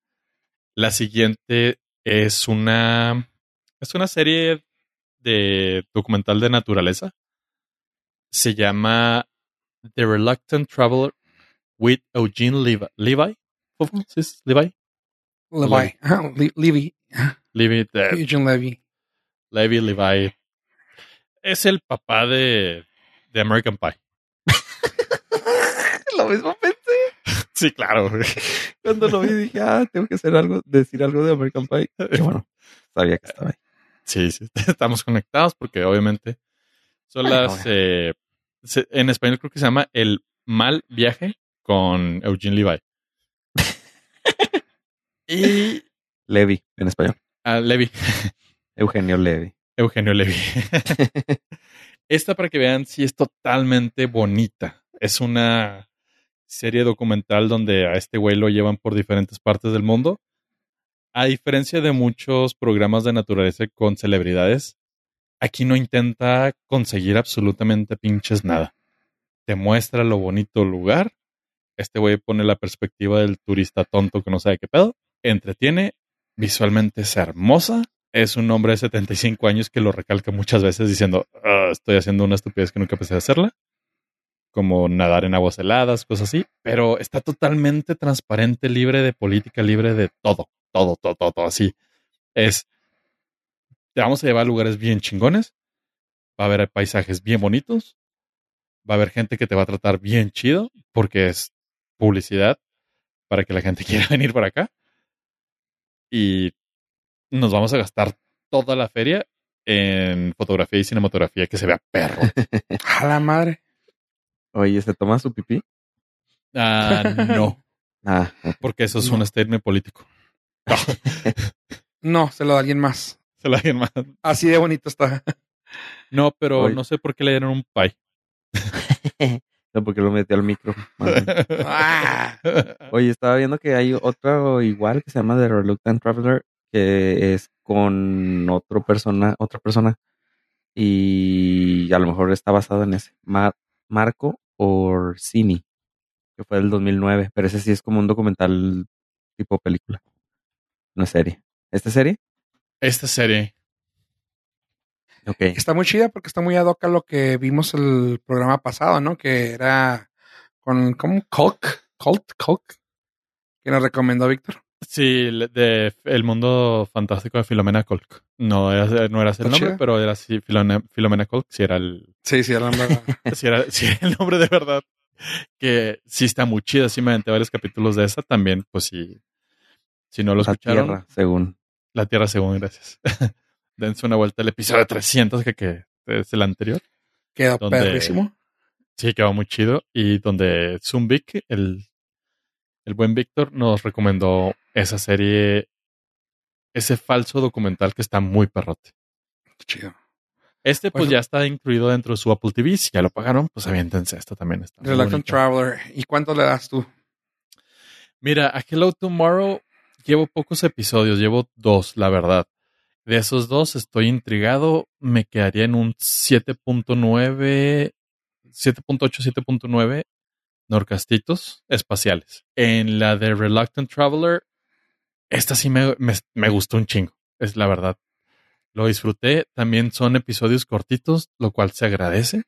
la siguiente es una es una serie de documental de naturaleza. Se llama The Reluctant Traveler with Eugene Levi. Levi? ¿Cómo dice? Levi? Levi. Ajá, Le- Levy. Levi, Eugene Levy. Levi Levi. Es el papá de, de American Pie. Lo mismo pensé. Sí, claro. Cuando lo vi dije, ah, tengo que hacer algo, decir algo de American Pie. Y bueno, sabía que estaba ahí. Sí, sí, estamos conectados porque obviamente son las... eh, en español creo que se llama El Mal Viaje con Eugene Levi. Y Levi, en español. ah, Levi, Eugenio Levi. Eugenio Levi. Esta para que vean si es totalmente bonita. Es una serie documental donde a este güey lo llevan por diferentes partes del mundo. A diferencia de muchos programas de naturaleza con celebridades, aquí no intenta conseguir absolutamente pinches nada. Te muestra lo bonito lugar. Este güey pone la perspectiva del turista tonto que no sabe qué pedo. Entretiene. Visualmente es hermosa. Es un hombre de 75 años que lo recalca muchas veces diciendo, "Ah, estoy haciendo una estupidez que nunca pensé hacerla. Como nadar en aguas heladas, cosas así. Pero está totalmente transparente, libre de política, libre de todo. Todo, todo, todo, todo así. Es te vamos a llevar a lugares bien chingones, va a haber paisajes bien bonitos, va a haber gente que te va a tratar bien chido, porque es publicidad para que la gente quiera venir por acá. Y nos vamos a gastar toda la feria en fotografía y cinematografía que se vea perro. A la madre. Oye, ¿se toma su pipí? Ah, no, Ah, porque eso es No. un statement político. No, se lo da alguien más. Se la alguien más. Así de bonito está. No, pero Oye. no sé por qué le dieron un pie. No, porque lo metió al micro. Ah. Oye, estaba viendo que hay otro igual que se llama The Reluctant Traveler, que es con otro persona, otra persona. Y a lo mejor está basado en ese. Mar- Marco Orsini, que fue del 2009. Pero ese sí es como un documental tipo película. Una serie. ¿Esta serie? Esta serie. Ok. Está muy chida porque está muy ad hoc a lo que vimos el programa pasado, ¿no? Que era con, ¿cómo? Colk, Colt, Colk, que nos recomendó Víctor. Sí, de El Mundo Fantástico de Filomena Colk. No era, no era ese el nombre, chida. pero era así, Filomena, Filomena Colk, sí era el, Sí, sí, era la- sí era, sí era el nombre de verdad. Que sí está muy chida, sí me aventé varios capítulos de esa también, pues sí. Si no lo La escucharon, Tierra, según. La Tierra según, gracias. Dense una vuelta al episodio 300, que, que es el anterior. quedó ¿Dónde? perrísimo. Sí, quedó muy chido. Y donde Zumbik, el, el buen Víctor, nos recomendó esa serie, ese falso documental que está muy perrote. Chido. Este, pues Bueno. ya está incluido dentro de su Apple TV. Si ya lo pagaron, pues aviéntense. Esto también está. Reluctant. Traveler. ¿Y cuánto le das tú? Mira, a Hello Tomorrow llevo pocos episodios, llevo dos, la verdad. De esos dos estoy intrigado, me quedaría en un 7.9, 7.8, 7.9 norcastitos espaciales. En la de Reluctant Traveler, esta sí me, me, me gustó un chingo, es la verdad. Lo disfruté, también son episodios cortitos, lo cual se agradece.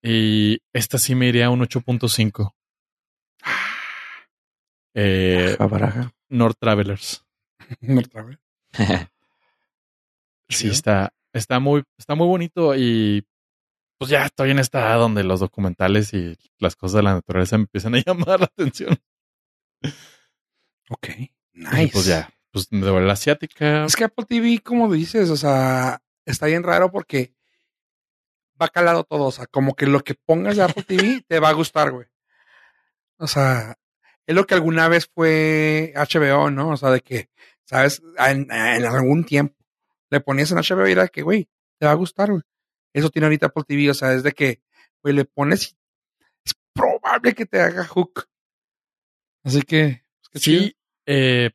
Y esta sí me iría a un 8.5. Eh, Jabaraja. North Travelers. No otra vez. Sí, está, está muy, está muy bonito y pues ya estoy en esta edad donde los documentales y las cosas de la naturaleza me empiezan a llamar la atención. Ok. Y, Nice. pues ya, pues de la asiática. Es que Apple TV, como dices, o sea, está bien raro porque va calado todo. O sea, como que lo que pongas de Apple TV te va a gustar, güey. O sea, es lo que alguna vez fue HBO, ¿no? O sea, de que, ¿sabes? En, en algún tiempo le ponías en HBO y era que, güey, te va a gustar, güey. Eso tiene ahorita Apple TV, o sea, es de que, güey, le pones y es probable que te haga hook. Así que, pues. Sí, eh,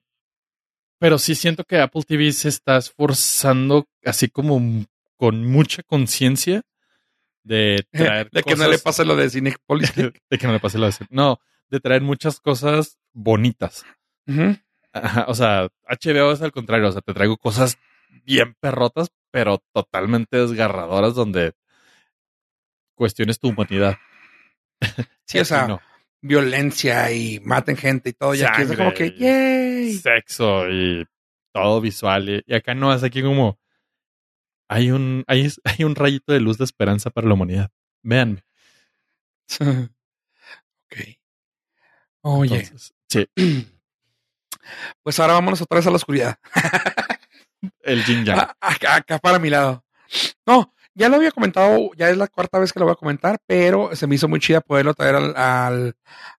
pero sí siento que Apple TV se está esforzando así como con mucha conciencia de traer de que no le pase lo de Cinepolis. de que no le pase lo de no de traer muchas cosas bonitas. Ajá, o sea HBO es al contrario o sea te traigo cosas bien perrotas pero totalmente desgarradoras donde cuestiones tu humanidad Sí, o sea, no. violencia y maten gente y todo. Y aquí es como que, ¡yay! sexo y todo visual y, y acá no es aquí como hay un hay, hay un rayito de luz de esperanza para la humanidad véanme ok. Oye, Entonces, sí pues ahora vámonos otra vez a la oscuridad. El yin yang A- acá, acá para mi lado. No, ya lo había comentado, ya es la cuarta vez que lo voy a comentar, pero se me hizo muy chida poderlo traer al, al,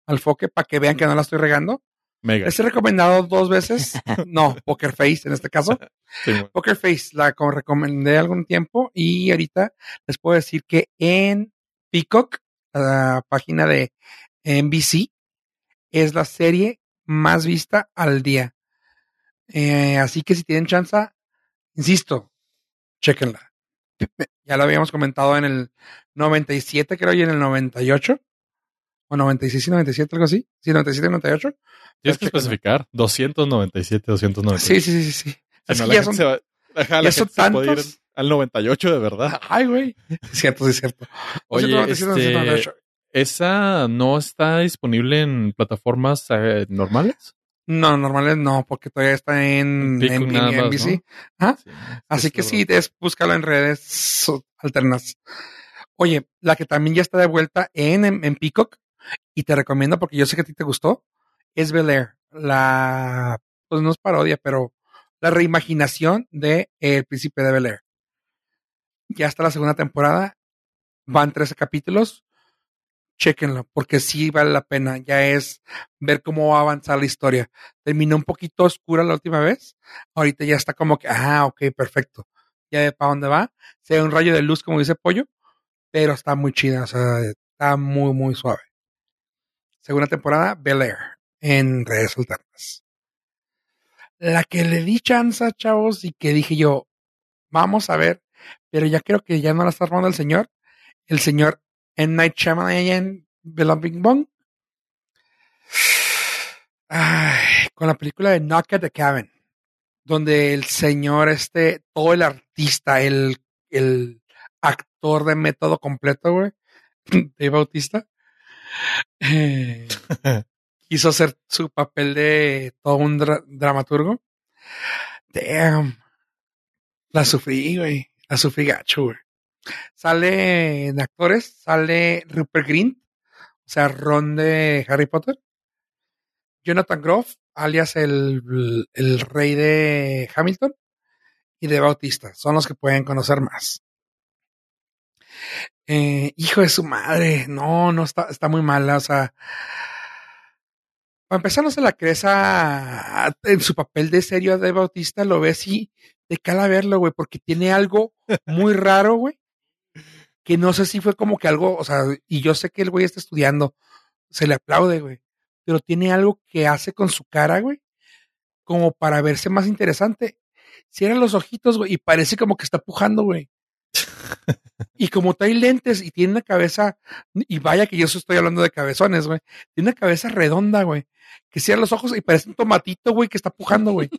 al foque para que vean que no la estoy regando. mega he recomendado dos veces, no, Poker Face en este caso. Sí, bueno. Poker Face la co- recomendé algún tiempo y ahorita les puedo decir que en Peacock, la página de NBC, es la serie más vista al día. Eh, así que si tienen chance, insisto, chequenla. Ya lo habíamos comentado en el 97, creo, y en el 98. O 96 y 97, algo así. Sí, 97 y 98. Tienes que Chéquenla. especificar 297, 297. Sí, sí, sí, sí. Si Es no, que ya son se va- ya la son tantos. al 98 de verdad. Ay, güey. Es cierto, sí, es cierto. Oye, 297, este, 298. ¿esa no está disponible en plataformas eh, normales? No, normales no, porque todavía está en, en, en más, NBC. ¿no? Ajá. Sí, Así es que sí, es, búscalo en redes alternas. Oye, la que también ya está de vuelta en, en, en Peacock, y te recomiendo porque yo sé que a ti te gustó, es Bel Air. La, pues no es parodia, pero la reimaginación de El Príncipe de Bel Air. Ya está la segunda temporada, van 13 capítulos, chéquenlo, porque sí vale la pena. Ya es ver cómo va a avanzar la historia. Terminó un poquito oscura la última vez, ahorita ya está como que, ah, ok, perfecto. Ya de para dónde va. Se ve un rayo de luz, como dice Pollo, pero está muy chida, o sea, está muy, muy suave. Segunda temporada, Bel Air, en redes alternas. La que le di chance, chavos, y que dije yo, vamos a ver, pero ya creo que ya no la está armando el señor. El señor en Night Shyamalan, Bella Bing Bong. Ay, con la película de Knock at the Cabin, donde el señor este, todo el artista, el, el actor de método completo, güey, de Bautista, eh, quiso hacer su papel de todo un dra- dramaturgo. Damn. La sufrí, güey. La sufrí gacho, güey. Sale en actores, sale Rupert Grint, o sea, Ron de Harry Potter. Jonathan Groff, alias el, el rey de Hamilton, y de Bautista. Son los que pueden conocer más. Eh, hijo de su madre, no, no está, está muy mala, o sea. Para empezar, no se la crees en su papel de serio de Bautista, lo ves y de cala verlo, güey, porque tiene algo muy raro, güey. Que no sé si fue como que algo, o sea, y yo sé que el güey está estudiando, se le aplaude, güey, pero tiene algo que hace con su cara, güey, como para verse más interesante. Cierra los ojitos, güey, y parece como que está pujando, güey. Y como trae lentes y tiene una cabeza, y vaya que yo estoy hablando de cabezones, güey. Tiene una cabeza redonda, güey. Que cierra los ojos y parece un tomatito, güey, que está pujando, güey.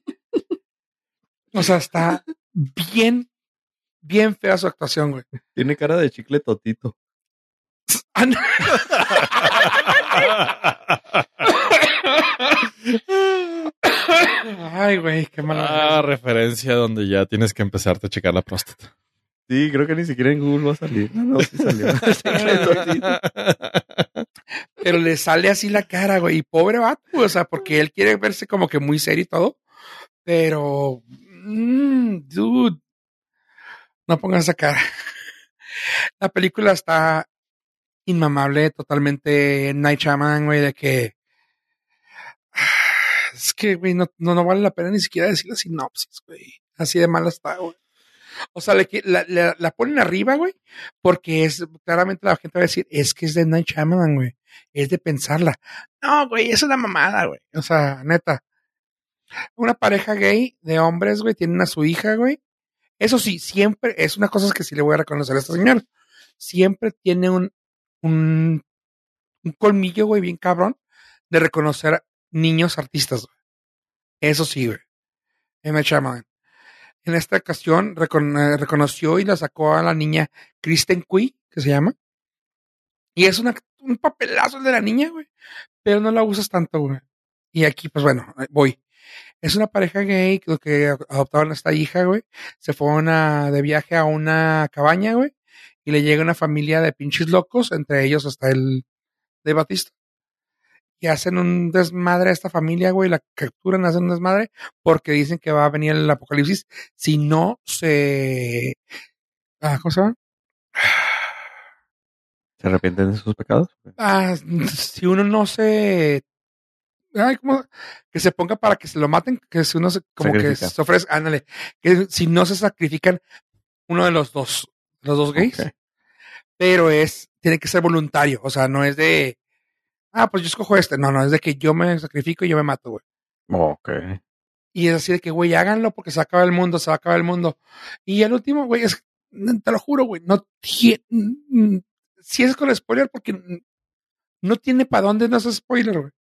O sea, está bien, bien fea su actuación, güey. Tiene cara de chicle totito. Ah. Ay, güey, qué mala. Ah, referencia donde ya tienes que empezarte a checar la próstata. Sí, creo que ni siquiera en Google va a salir. No, no, sí salió. Pero le sale así la cara, güey. Y pobre vato, güey, o sea, porque él quiere verse como que muy serio y todo. Pero, mm, dude, no pongas esa cara. La película está inmamable, totalmente Night Shaman, güey, de que es que, güey, no, no, vale la pena ni siquiera decir la sinopsis, güey. Así de mala está, güey. O sea, le, la, la, la ponen arriba, güey, porque es, claramente la gente va a decir, es que es de Night Shyamalan, güey. Es de pensarla. No, güey, es una mamada, güey. O sea, neta. Una pareja gay de hombres, güey, tienen a su hija, güey. Eso sí, siempre, es una cosa que sí le voy a reconocer a esta señora. Siempre tiene un, un, un colmillo, güey, bien cabrón, de reconocer niños artistas. Eso sí, güey. M. Shyamalan. En esta ocasión eh, reconoció y la sacó a la niña Kristen Cui, que se llama. Y es una, un papelazo el de la niña, güey. Pero no la usas tanto, güey. Y aquí, pues bueno, voy. Es una pareja gay que, que adoptaron a esta hija, güey. Se fueron a- de viaje a una cabaña, güey. Y le llega una familia de pinches locos, entre ellos hasta el de Batista. Y hacen un desmadre a esta familia, güey. La capturan, hacen un desmadre porque dicen que va a venir el apocalipsis si no se. Ah, ¿Cómo se llama? ¿Se arrepienten de sus pecados? Ah, si uno no se. Ay, ¿cómo? Que se ponga para que se lo maten, que si uno se, como que se ofrece, ándale, que si no se sacrifican uno de los dos, los dos gays, pero es, tiene que ser voluntario, o sea, no es de, ah, pues yo escojo este, no, no, es de que yo me sacrifico y yo me mato, güey. Ok. Y es así de que, güey, háganlo porque se va a acabar el mundo, se va a acabar el mundo. Y el último, güey, es, te lo juro, güey, no tiene, si es con spoiler porque no tiene para dónde no es spoiler, güey.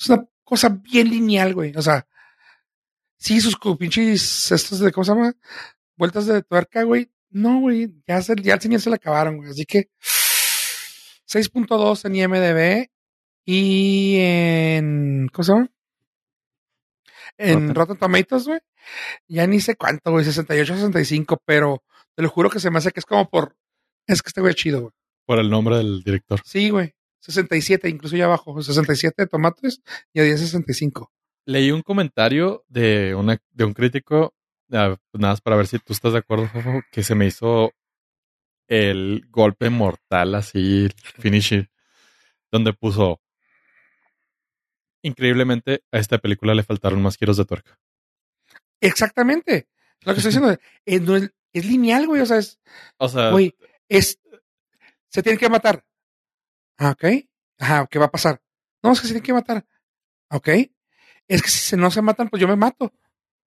Es una cosa bien lineal, güey. O sea, sí, sus pinches, estos de, ¿cómo se llama? Vueltas de tuerca, güey. No, güey, ya, se, ya al señor se le acabaron, güey. Así que 6.2 en IMDB y en, ¿cómo se llama? En Rotten. Rotten Tomatoes, güey. Ya ni sé cuánto, güey, 68, 65, pero te lo juro que se me hace que es como por... Es que este güey es chido, güey. Por el nombre del director. Sí, güey. 67, incluso ya abajo. 67 de tomates y a 10, 65. Leí un comentario de, una, de un crítico, ah, pues nada más para ver si tú estás de acuerdo, que se me hizo el golpe mortal, así, el finisher, donde puso, increíblemente, a esta película le faltaron más giros de tuerca. Exactamente. Lo que estoy diciendo es, no es, es lineal, güey. O sea, es, O sea, güey, es, se tienen que matar. Ah, ok. Ajá, ¿qué va a pasar? No, es que se tienen que matar. Ok. Es que si no se matan, pues yo me mato.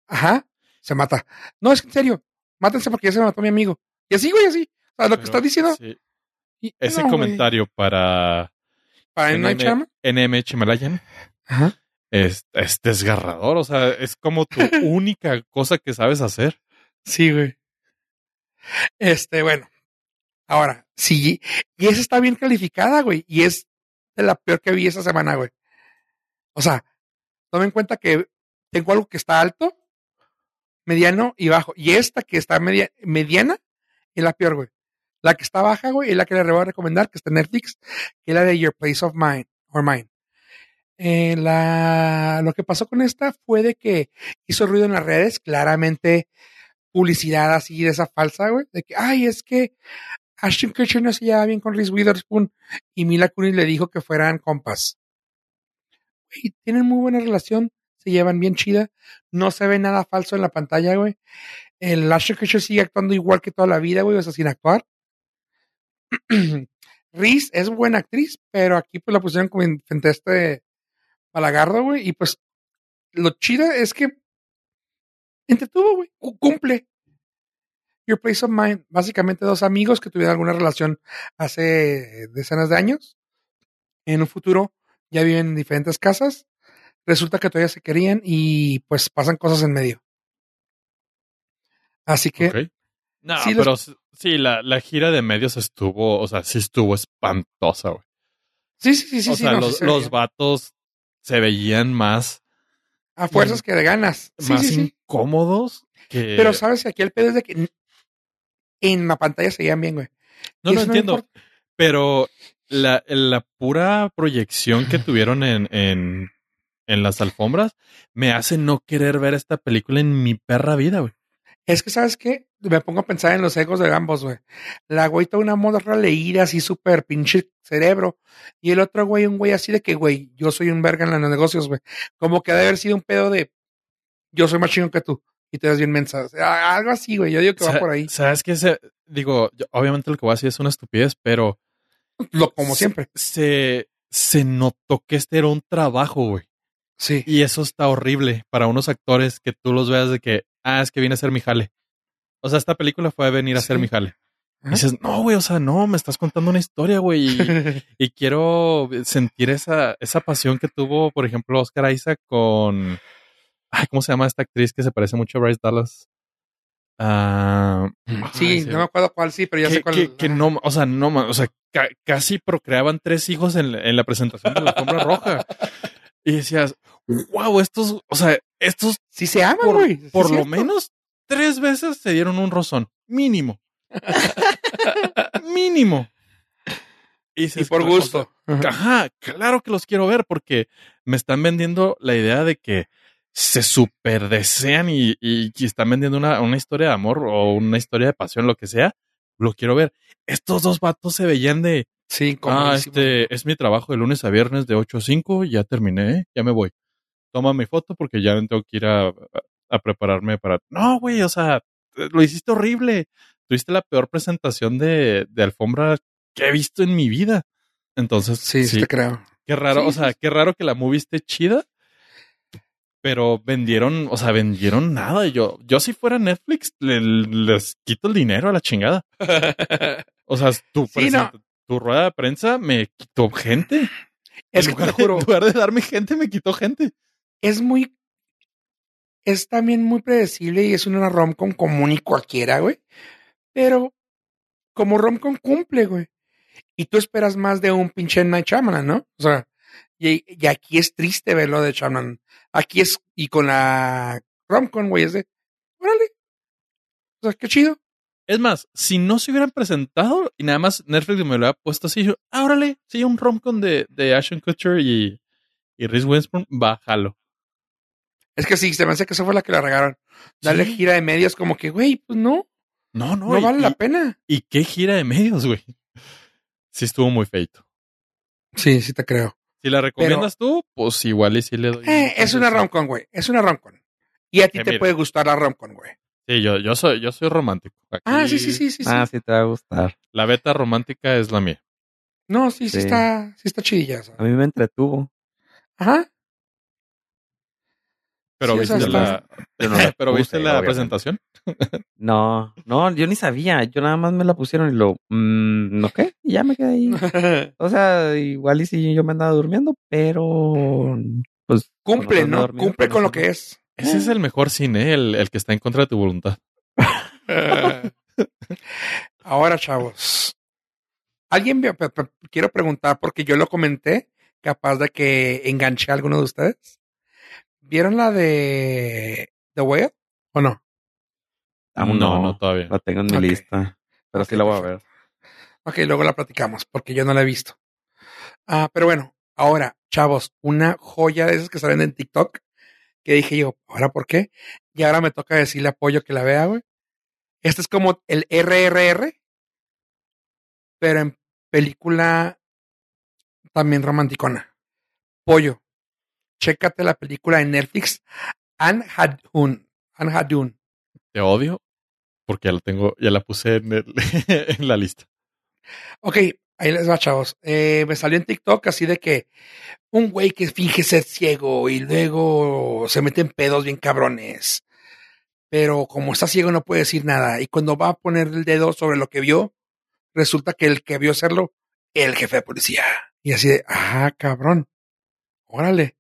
Ajá, se mata. No, es que en serio, mátense porque ya se me mató mi amigo. Y así, güey, así. O sea, lo que estás diciendo. sí, y- ese no, güey. comentario para Para NM. NM Chimalayan Ajá. es, es desgarrador. O sea, es como tu única cosa que sabes hacer. Sí, güey. Este, bueno. Ahora, sí. Y esa está bien calificada, güey. Y es de la peor que vi esa semana, güey. O sea, tome en cuenta que tengo algo que está alto, mediano y bajo. Y esta que está media, mediana es la peor, güey. La que está baja, güey, es la que le voy a recomendar, que está en Netflix, que es la de Your Place of Mine, or Mine. Eh, la, lo que pasó con esta fue de que hizo ruido en las redes, claramente publicidad así de esa falsa, güey, de que, ay, es que Ashton Kutcher no se llevaba bien con Reese Witherspoon y Mila Kunis le dijo que fueran compas. Güey, tienen muy buena relación, se llevan bien chida, no se ve nada falso en la pantalla, güey. El Ashton Kutcher sigue actuando igual que toda la vida, güey, o sea, sin actuar. Reese es buena actriz, pero aquí pues la pusieron como en- frente a este Balagardo, güey, y pues lo chida es que entretuvo, güey, cu- cumple. Your Place of Mind, básicamente dos amigos que tuvieron alguna relación hace decenas de años. En un futuro ya viven en diferentes casas. Resulta que todavía se querían y pues pasan cosas en medio. Así que Ok. No, Sí, pero sí, la, la gira de medios estuvo, o sea, sí estuvo espantosa, güey. sí, sí, sí, sí. o sí, sea, no, sí los, se los veía. vatos se veían más, a fuerzas que de ganas. Sí, más sí, sí. incómodos que... Pero sabes que aquí el pedo es de que en la pantalla se veían bien, güey. no, no entiendo. pero la, la pura proyección que tuvieron en, en, en las alfombras me hace no querer ver esta película en mi perra vida, güey. Es que, ¿sabes qué? Me pongo a pensar en los egos de ambos, güey. La güey toda una morra leída, así súper pinche cerebro. Y el otro güey, un güey así de que, güey, yo soy un verga en los negocios, güey. Como que debe haber sido un pedo de, yo soy más chingón que tú. Y te das bien mensa. O sea, algo así, güey. Yo digo que va por ahí. ¿Sabes qué? Se- digo, yo- obviamente lo que voy a decir es una estupidez, pero Lo, como se- siempre. Se, se notó que este era un trabajo, güey. Sí. Y eso está horrible para unos actores que tú los veas de que, ah, es que viene a ser mi jale. O sea, esta película fue a venir a ser Sí. mi jale. Y dices, no, güey, o sea, no, me estás contando una historia, güey. Y, y quiero sentir esa, esa pasión que tuvo, por ejemplo, Oscar Isaac con. Ay, ¿cómo se llama esta actriz que se parece mucho a Bryce Dallas? Ah, sí, ay, no me acuerdo cuál sí, pero ya que, sé cuál. que- no, o sea, no, o sea, ca- casi procreaban tres hijos en, en la presentación de la alfombra roja. Y decías, wow, estos, o sea, estos Sí se aman, por, güey. sí por lo cierto. menos tres veces se dieron un rozón, mínimo. mínimo. Y dices, por o gusto. Ajá, claro que los quiero ver porque me están vendiendo la idea de que se super desean y, y, y están vendiendo una, una historia de amor o una historia de pasión, lo que sea. Lo quiero ver. Estos dos vatos se veían de, Sí, ah, este es mi trabajo de lunes a viernes de 8 a 5, ya terminé, ya me voy. Toma mi foto porque ya tengo que ir a, a- a prepararme para... No, güey, o sea, lo hiciste horrible. Tuviste la peor presentación de, de alfombra que he visto en mi vida. Entonces, Sí, sí, sí, te creo. Qué raro, Sí, o sea, sí. qué raro que la movie esté chida, pero vendieron, o sea, vendieron nada. Yo, yo si fuera Netflix, le- les quito el dinero a la chingada. O sea, tu, Sí, no. tu rueda de prensa me quitó gente. Es en, que te lugar, lo juro, en lugar de darme gente, me quitó gente. es muy. Es también muy predecible y es una romcom común y cualquiera, güey. Pero como romcom cumple, güey. Y tú esperas más de un pinche Night Shyamalan, ¿no? O sea, Y, y aquí es triste verlo de Shyamalan. Aquí es, y con la romcom, güey, es de, órale. O sea, qué chido. Es más, si no se hubieran presentado y nada más Netflix me lo había puesto así, yo, ah, órale, sí, un romcom de, de Ashton Kutcher y, y Reese Winston, bájalo. Es que sí, se me hace que esa fue la que la regaron. Darle Sí. gira de medios como que, güey, pues no, No, no, no, y- vale la pena. ¿Y qué gira de medios, güey? Sí estuvo muy feito. Sí, sí te creo. Si la recomiendas tú, pues igual y sí le doy. Eh, es una romcom, güey. Es una romcom. Y a ti Eh, te mira. puede gustar la romcom, güey. Sí, yo, yo soy, yo soy romántico. Aquí Ah, sí, sí, sí, sí. sí. Ah, sí te va a gustar. La beta romántica es la mía. No, sí, sí, Sí. está, sí está chidilla. A mí me entretuvo. Ajá. Pero Sí, viste la, está- Yo no la pero viste la obviamente. presentación. No, no, yo ni sabía. Yo nada más me la pusieron y lo, mm, ¿no qué? Y ya me quedé ahí. O sea, igual y si yo me andaba durmiendo, pero pues Cumple, ¿no? dormido, Cumple pues, con lo que es. Ese es el mejor cine, el, el que está en contra de tu voluntad. Ahora, chavos. Alguien pe- quiero preguntar porque yo lo comenté, capaz de que enganché a alguno de ustedes. ¿Vieron la de The Whale o no? No, no, no todavía. La tengo en mi lista. Pero sí la voy a ver. Ok, luego la platicamos porque yo no la he visto. Ah, pero bueno, ahora, chavos, una joya de esas que salen en TikTok que dije yo, ¿ahora por qué? Y ahora me toca decirle a Pollo que la vea, güey. Este es como el RRR, pero en película también romanticona. Pollo, chécate la película en Netflix, Anne Hadun. Te odio porque ya la tengo, ya la puse en, el- en la lista. Ok, ahí les va, chavos. Eh, me salió en TikTok así de que un güey que finge ser ciego y luego se mete en pedos bien cabrones. Pero como está ciego no puede decir nada. Y cuando va a poner el dedo sobre lo que vio, resulta que el que vio hacerlo, el jefe de policía. Y así de, ah, cabrón. Órale.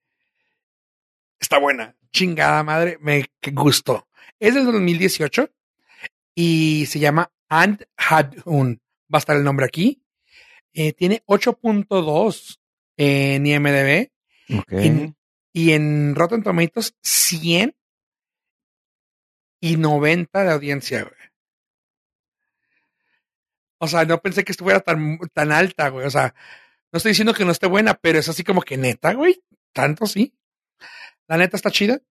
Está buena. Chingada madre. Me gustó. Es del 2018 y se llama And Hadun. Va a estar el nombre aquí. Eh, tiene 8.2 en IMDB Ok. y, y en Rotten Tomatoes 100 y 90 de audiencia, güey. O sea, no pensé que estuviera tan, tan alta, güey. O sea, no estoy diciendo que no esté buena, pero es así como que neta, güey. Tanto sí. La neta está chida.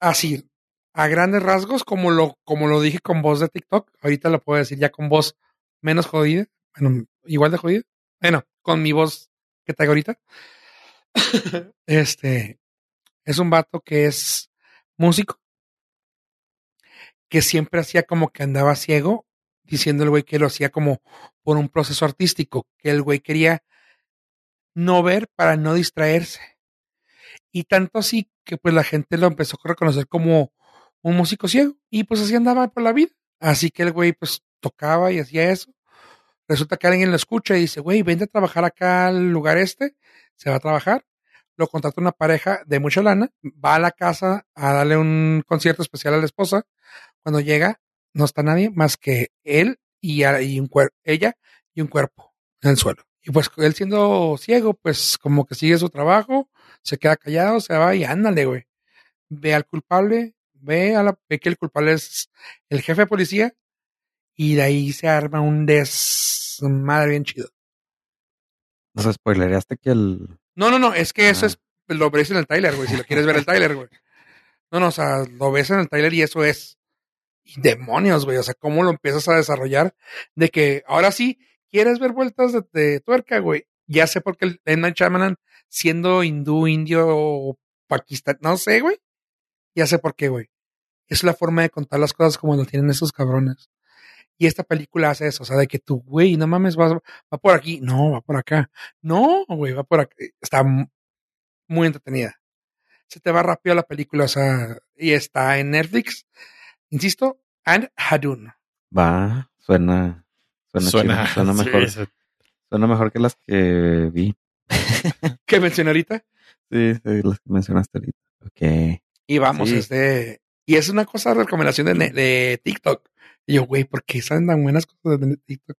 Así, a grandes rasgos, como lo, como lo dije con voz de TikTok. Ahorita lo puedo decir ya con voz menos jodida. Bueno, igual de jodida. Bueno, con mi voz que traigo ahorita. este es un vato que es músico, que siempre hacía como que andaba ciego, diciendo el güey que lo hacía como por un proceso artístico, que el güey quería no ver para no distraerse. Y tanto así que pues la gente lo empezó a reconocer como un músico ciego y pues así andaba por la vida. Así que el güey pues tocaba y hacía eso. Resulta que alguien lo escucha y dice, güey, vente a trabajar acá al lugar este. Se va a trabajar. Lo contrata una pareja de mucha lana. Va a la casa a darle un concierto especial a la esposa. Cuando llega, no está nadie más que él y, un ella y un cuerpo en el suelo. Y pues él siendo ciego, pues como que sigue su trabajo, se queda callado, se va y ándale, güey. Ve al culpable, ve, a la, ve que el culpable es el jefe de policía y de ahí se arma un desmadre bien chido. Nos spoilereaste que el. No, no, no, es que eso Ah. es, lo ves en el trailer, güey, si lo quieres ver el trailer, güey. No, no, o sea, lo ves en el trailer y eso es. Y demonios, güey, o sea, cómo lo empiezas a desarrollar de que ahora sí quieres ver vueltas de, de tuerca, güey. Ya sé por qué el M. Night Shyamalan, siendo hindú, indio o pakistán, no sé, güey. Ya sé por qué, güey. Es la forma de contar las cosas como lo tienen esos cabrones. Y esta película hace eso, o sea, de que tú, güey, no mames, va, va por aquí. No, va por acá. No, güey, va por acá. Está mu- muy entretenida. Se te va rápido la película, o sea, y está en Netflix. Insisto, and Hadun. Va, suena. Suena, Suena, chido, suena sí, mejor. Suena mejor que las que vi. que mencioné ahorita. Sí, sí, las que mencionaste ahorita. Ok. Y vamos, Sí. este. Y es una cosa de recomendación de, de TikTok. Y yo, güey, ¿por qué saben tan buenas cosas de TikTok?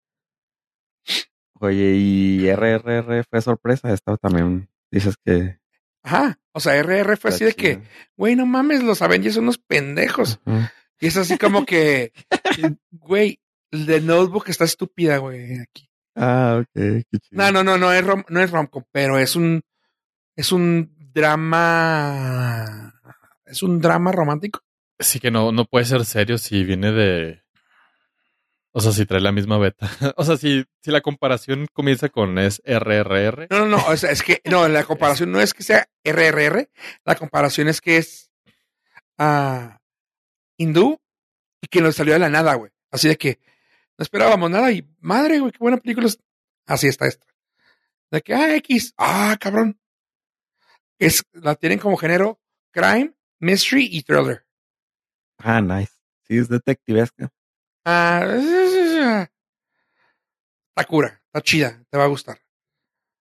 Oye, y RRR fue sorpresa. Esta también Dices que. Ajá. O sea, RR fue así de que, güey, no mames, los Avengers son unos pendejos. Y es así como que, güey, el de Notebook está estúpida, güey, aquí. Ah, ok. Qué chido. No, no, no, no es rom, no es romcom, pero es un, es un drama, es un drama romántico. Sí que no, no puede ser serio si viene de. O sea, si trae la misma beta. O sea, si, si la comparación comienza con es RRR. No, no, no, o sea, es que, no, la comparación no es que sea RRR, la comparación es que es ah, hindú y que nos salió de la nada, güey. Así de que no esperábamos nada y madre, güey, qué buena película. es. Así está esta. De que, ah, X, ah, cabrón. Es, la tienen como género crime, mystery y thriller. Ah, nice. Sí, es detectivesca. Ah, está cura, está chida, te va a gustar.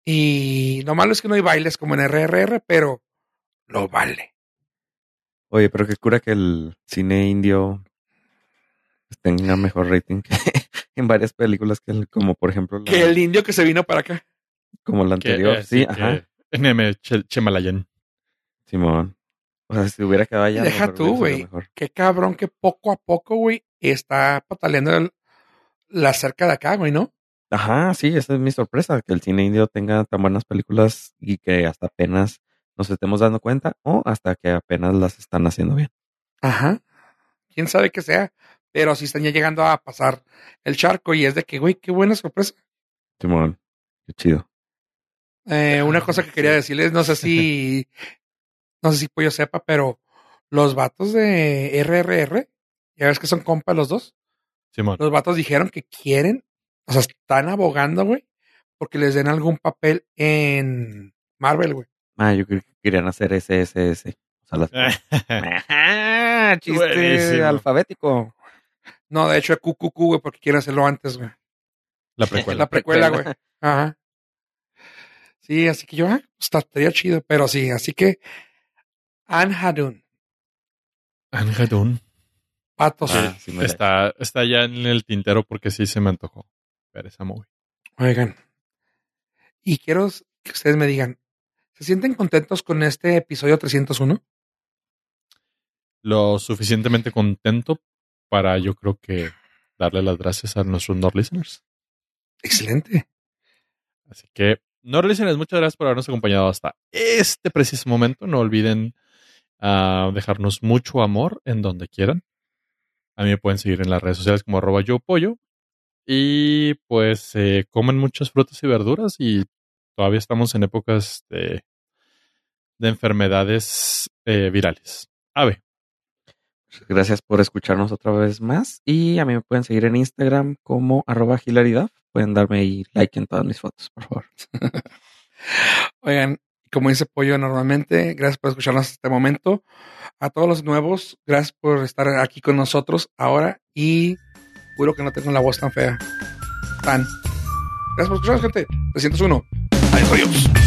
Y lo malo es que no hay bailes como en RRR, pero lo vale. Oye, pero qué cura que el cine indio tenga mejor rating que en varias películas que el- como por ejemplo la, Que el indio que se vino para acá. como la anterior. eh, sí, ajá. NM Che- Chemalayan. Simón. O sea, si hubiera quedado allá. Deja mejor tú, güey. Qué cabrón que poco a poco, güey, está pataleando el- la cerca de acá, güey, ¿no? Ajá, sí, esa es mi sorpresa, que el cine indio tenga tan buenas películas y que hasta apenas nos estemos dando cuenta o hasta que apenas las están haciendo bien. Ajá. Quién sabe qué sea, pero sí están ya llegando a pasar el charco y es de que, güey, qué buena sorpresa. Simón, qué chido. Eh, una Ah, cosa que quería sí. decirles, no sé si, no sé si Pollo sepa, pero los vatos de RRR, ya ves que son compas los dos, Simón. los vatos dijeron que quieren, o sea, están abogando, güey, porque les den algún papel en Marvel, güey. Ah, yo creí que querían hacer SSS. O sea, las... Ajá, chiste Buenísimo. alfabético. No, de hecho, QQQ, güey, porque quieren hacerlo antes, güey. La precuela. La precuela, güey. Ajá. Sí, así que yo, ah, está, estaría chido, pero sí, así que Anne Hadun, Anjadun. patos. Ah, sí Está, está ya en el tintero porque sí se me antojó ver esa movie. Oigan, y quiero que ustedes me digan, ¿se sienten contentos con este episodio 301? Lo suficientemente contento para yo creo que darle las gracias a nuestros Nord listeners. Excelente. Así que, Nord listeners, muchas gracias por habernos acompañado hasta este preciso momento. No olviden ah, dejarnos mucho amor en donde quieran. A mí me pueden seguir en las redes sociales como arroba yo pollo. Y pues eh, comen muchas frutas y verduras y todavía estamos en épocas de, de enfermedades eh, virales. Ave. Gracias por escucharnos otra vez más. Y a mí me pueden seguir en Instagram como arroba hilaridad. Pueden darme ahí like en todas mis fotos, por favor. Oigan, como dice Pollo normalmente, gracias por escucharnos hasta este momento. A todos los nuevos, gracias por estar aquí con nosotros ahora y juro que no tengo la voz tan fea. Tan. Gracias por escucharnos, gente. 301. Adiós, adiós.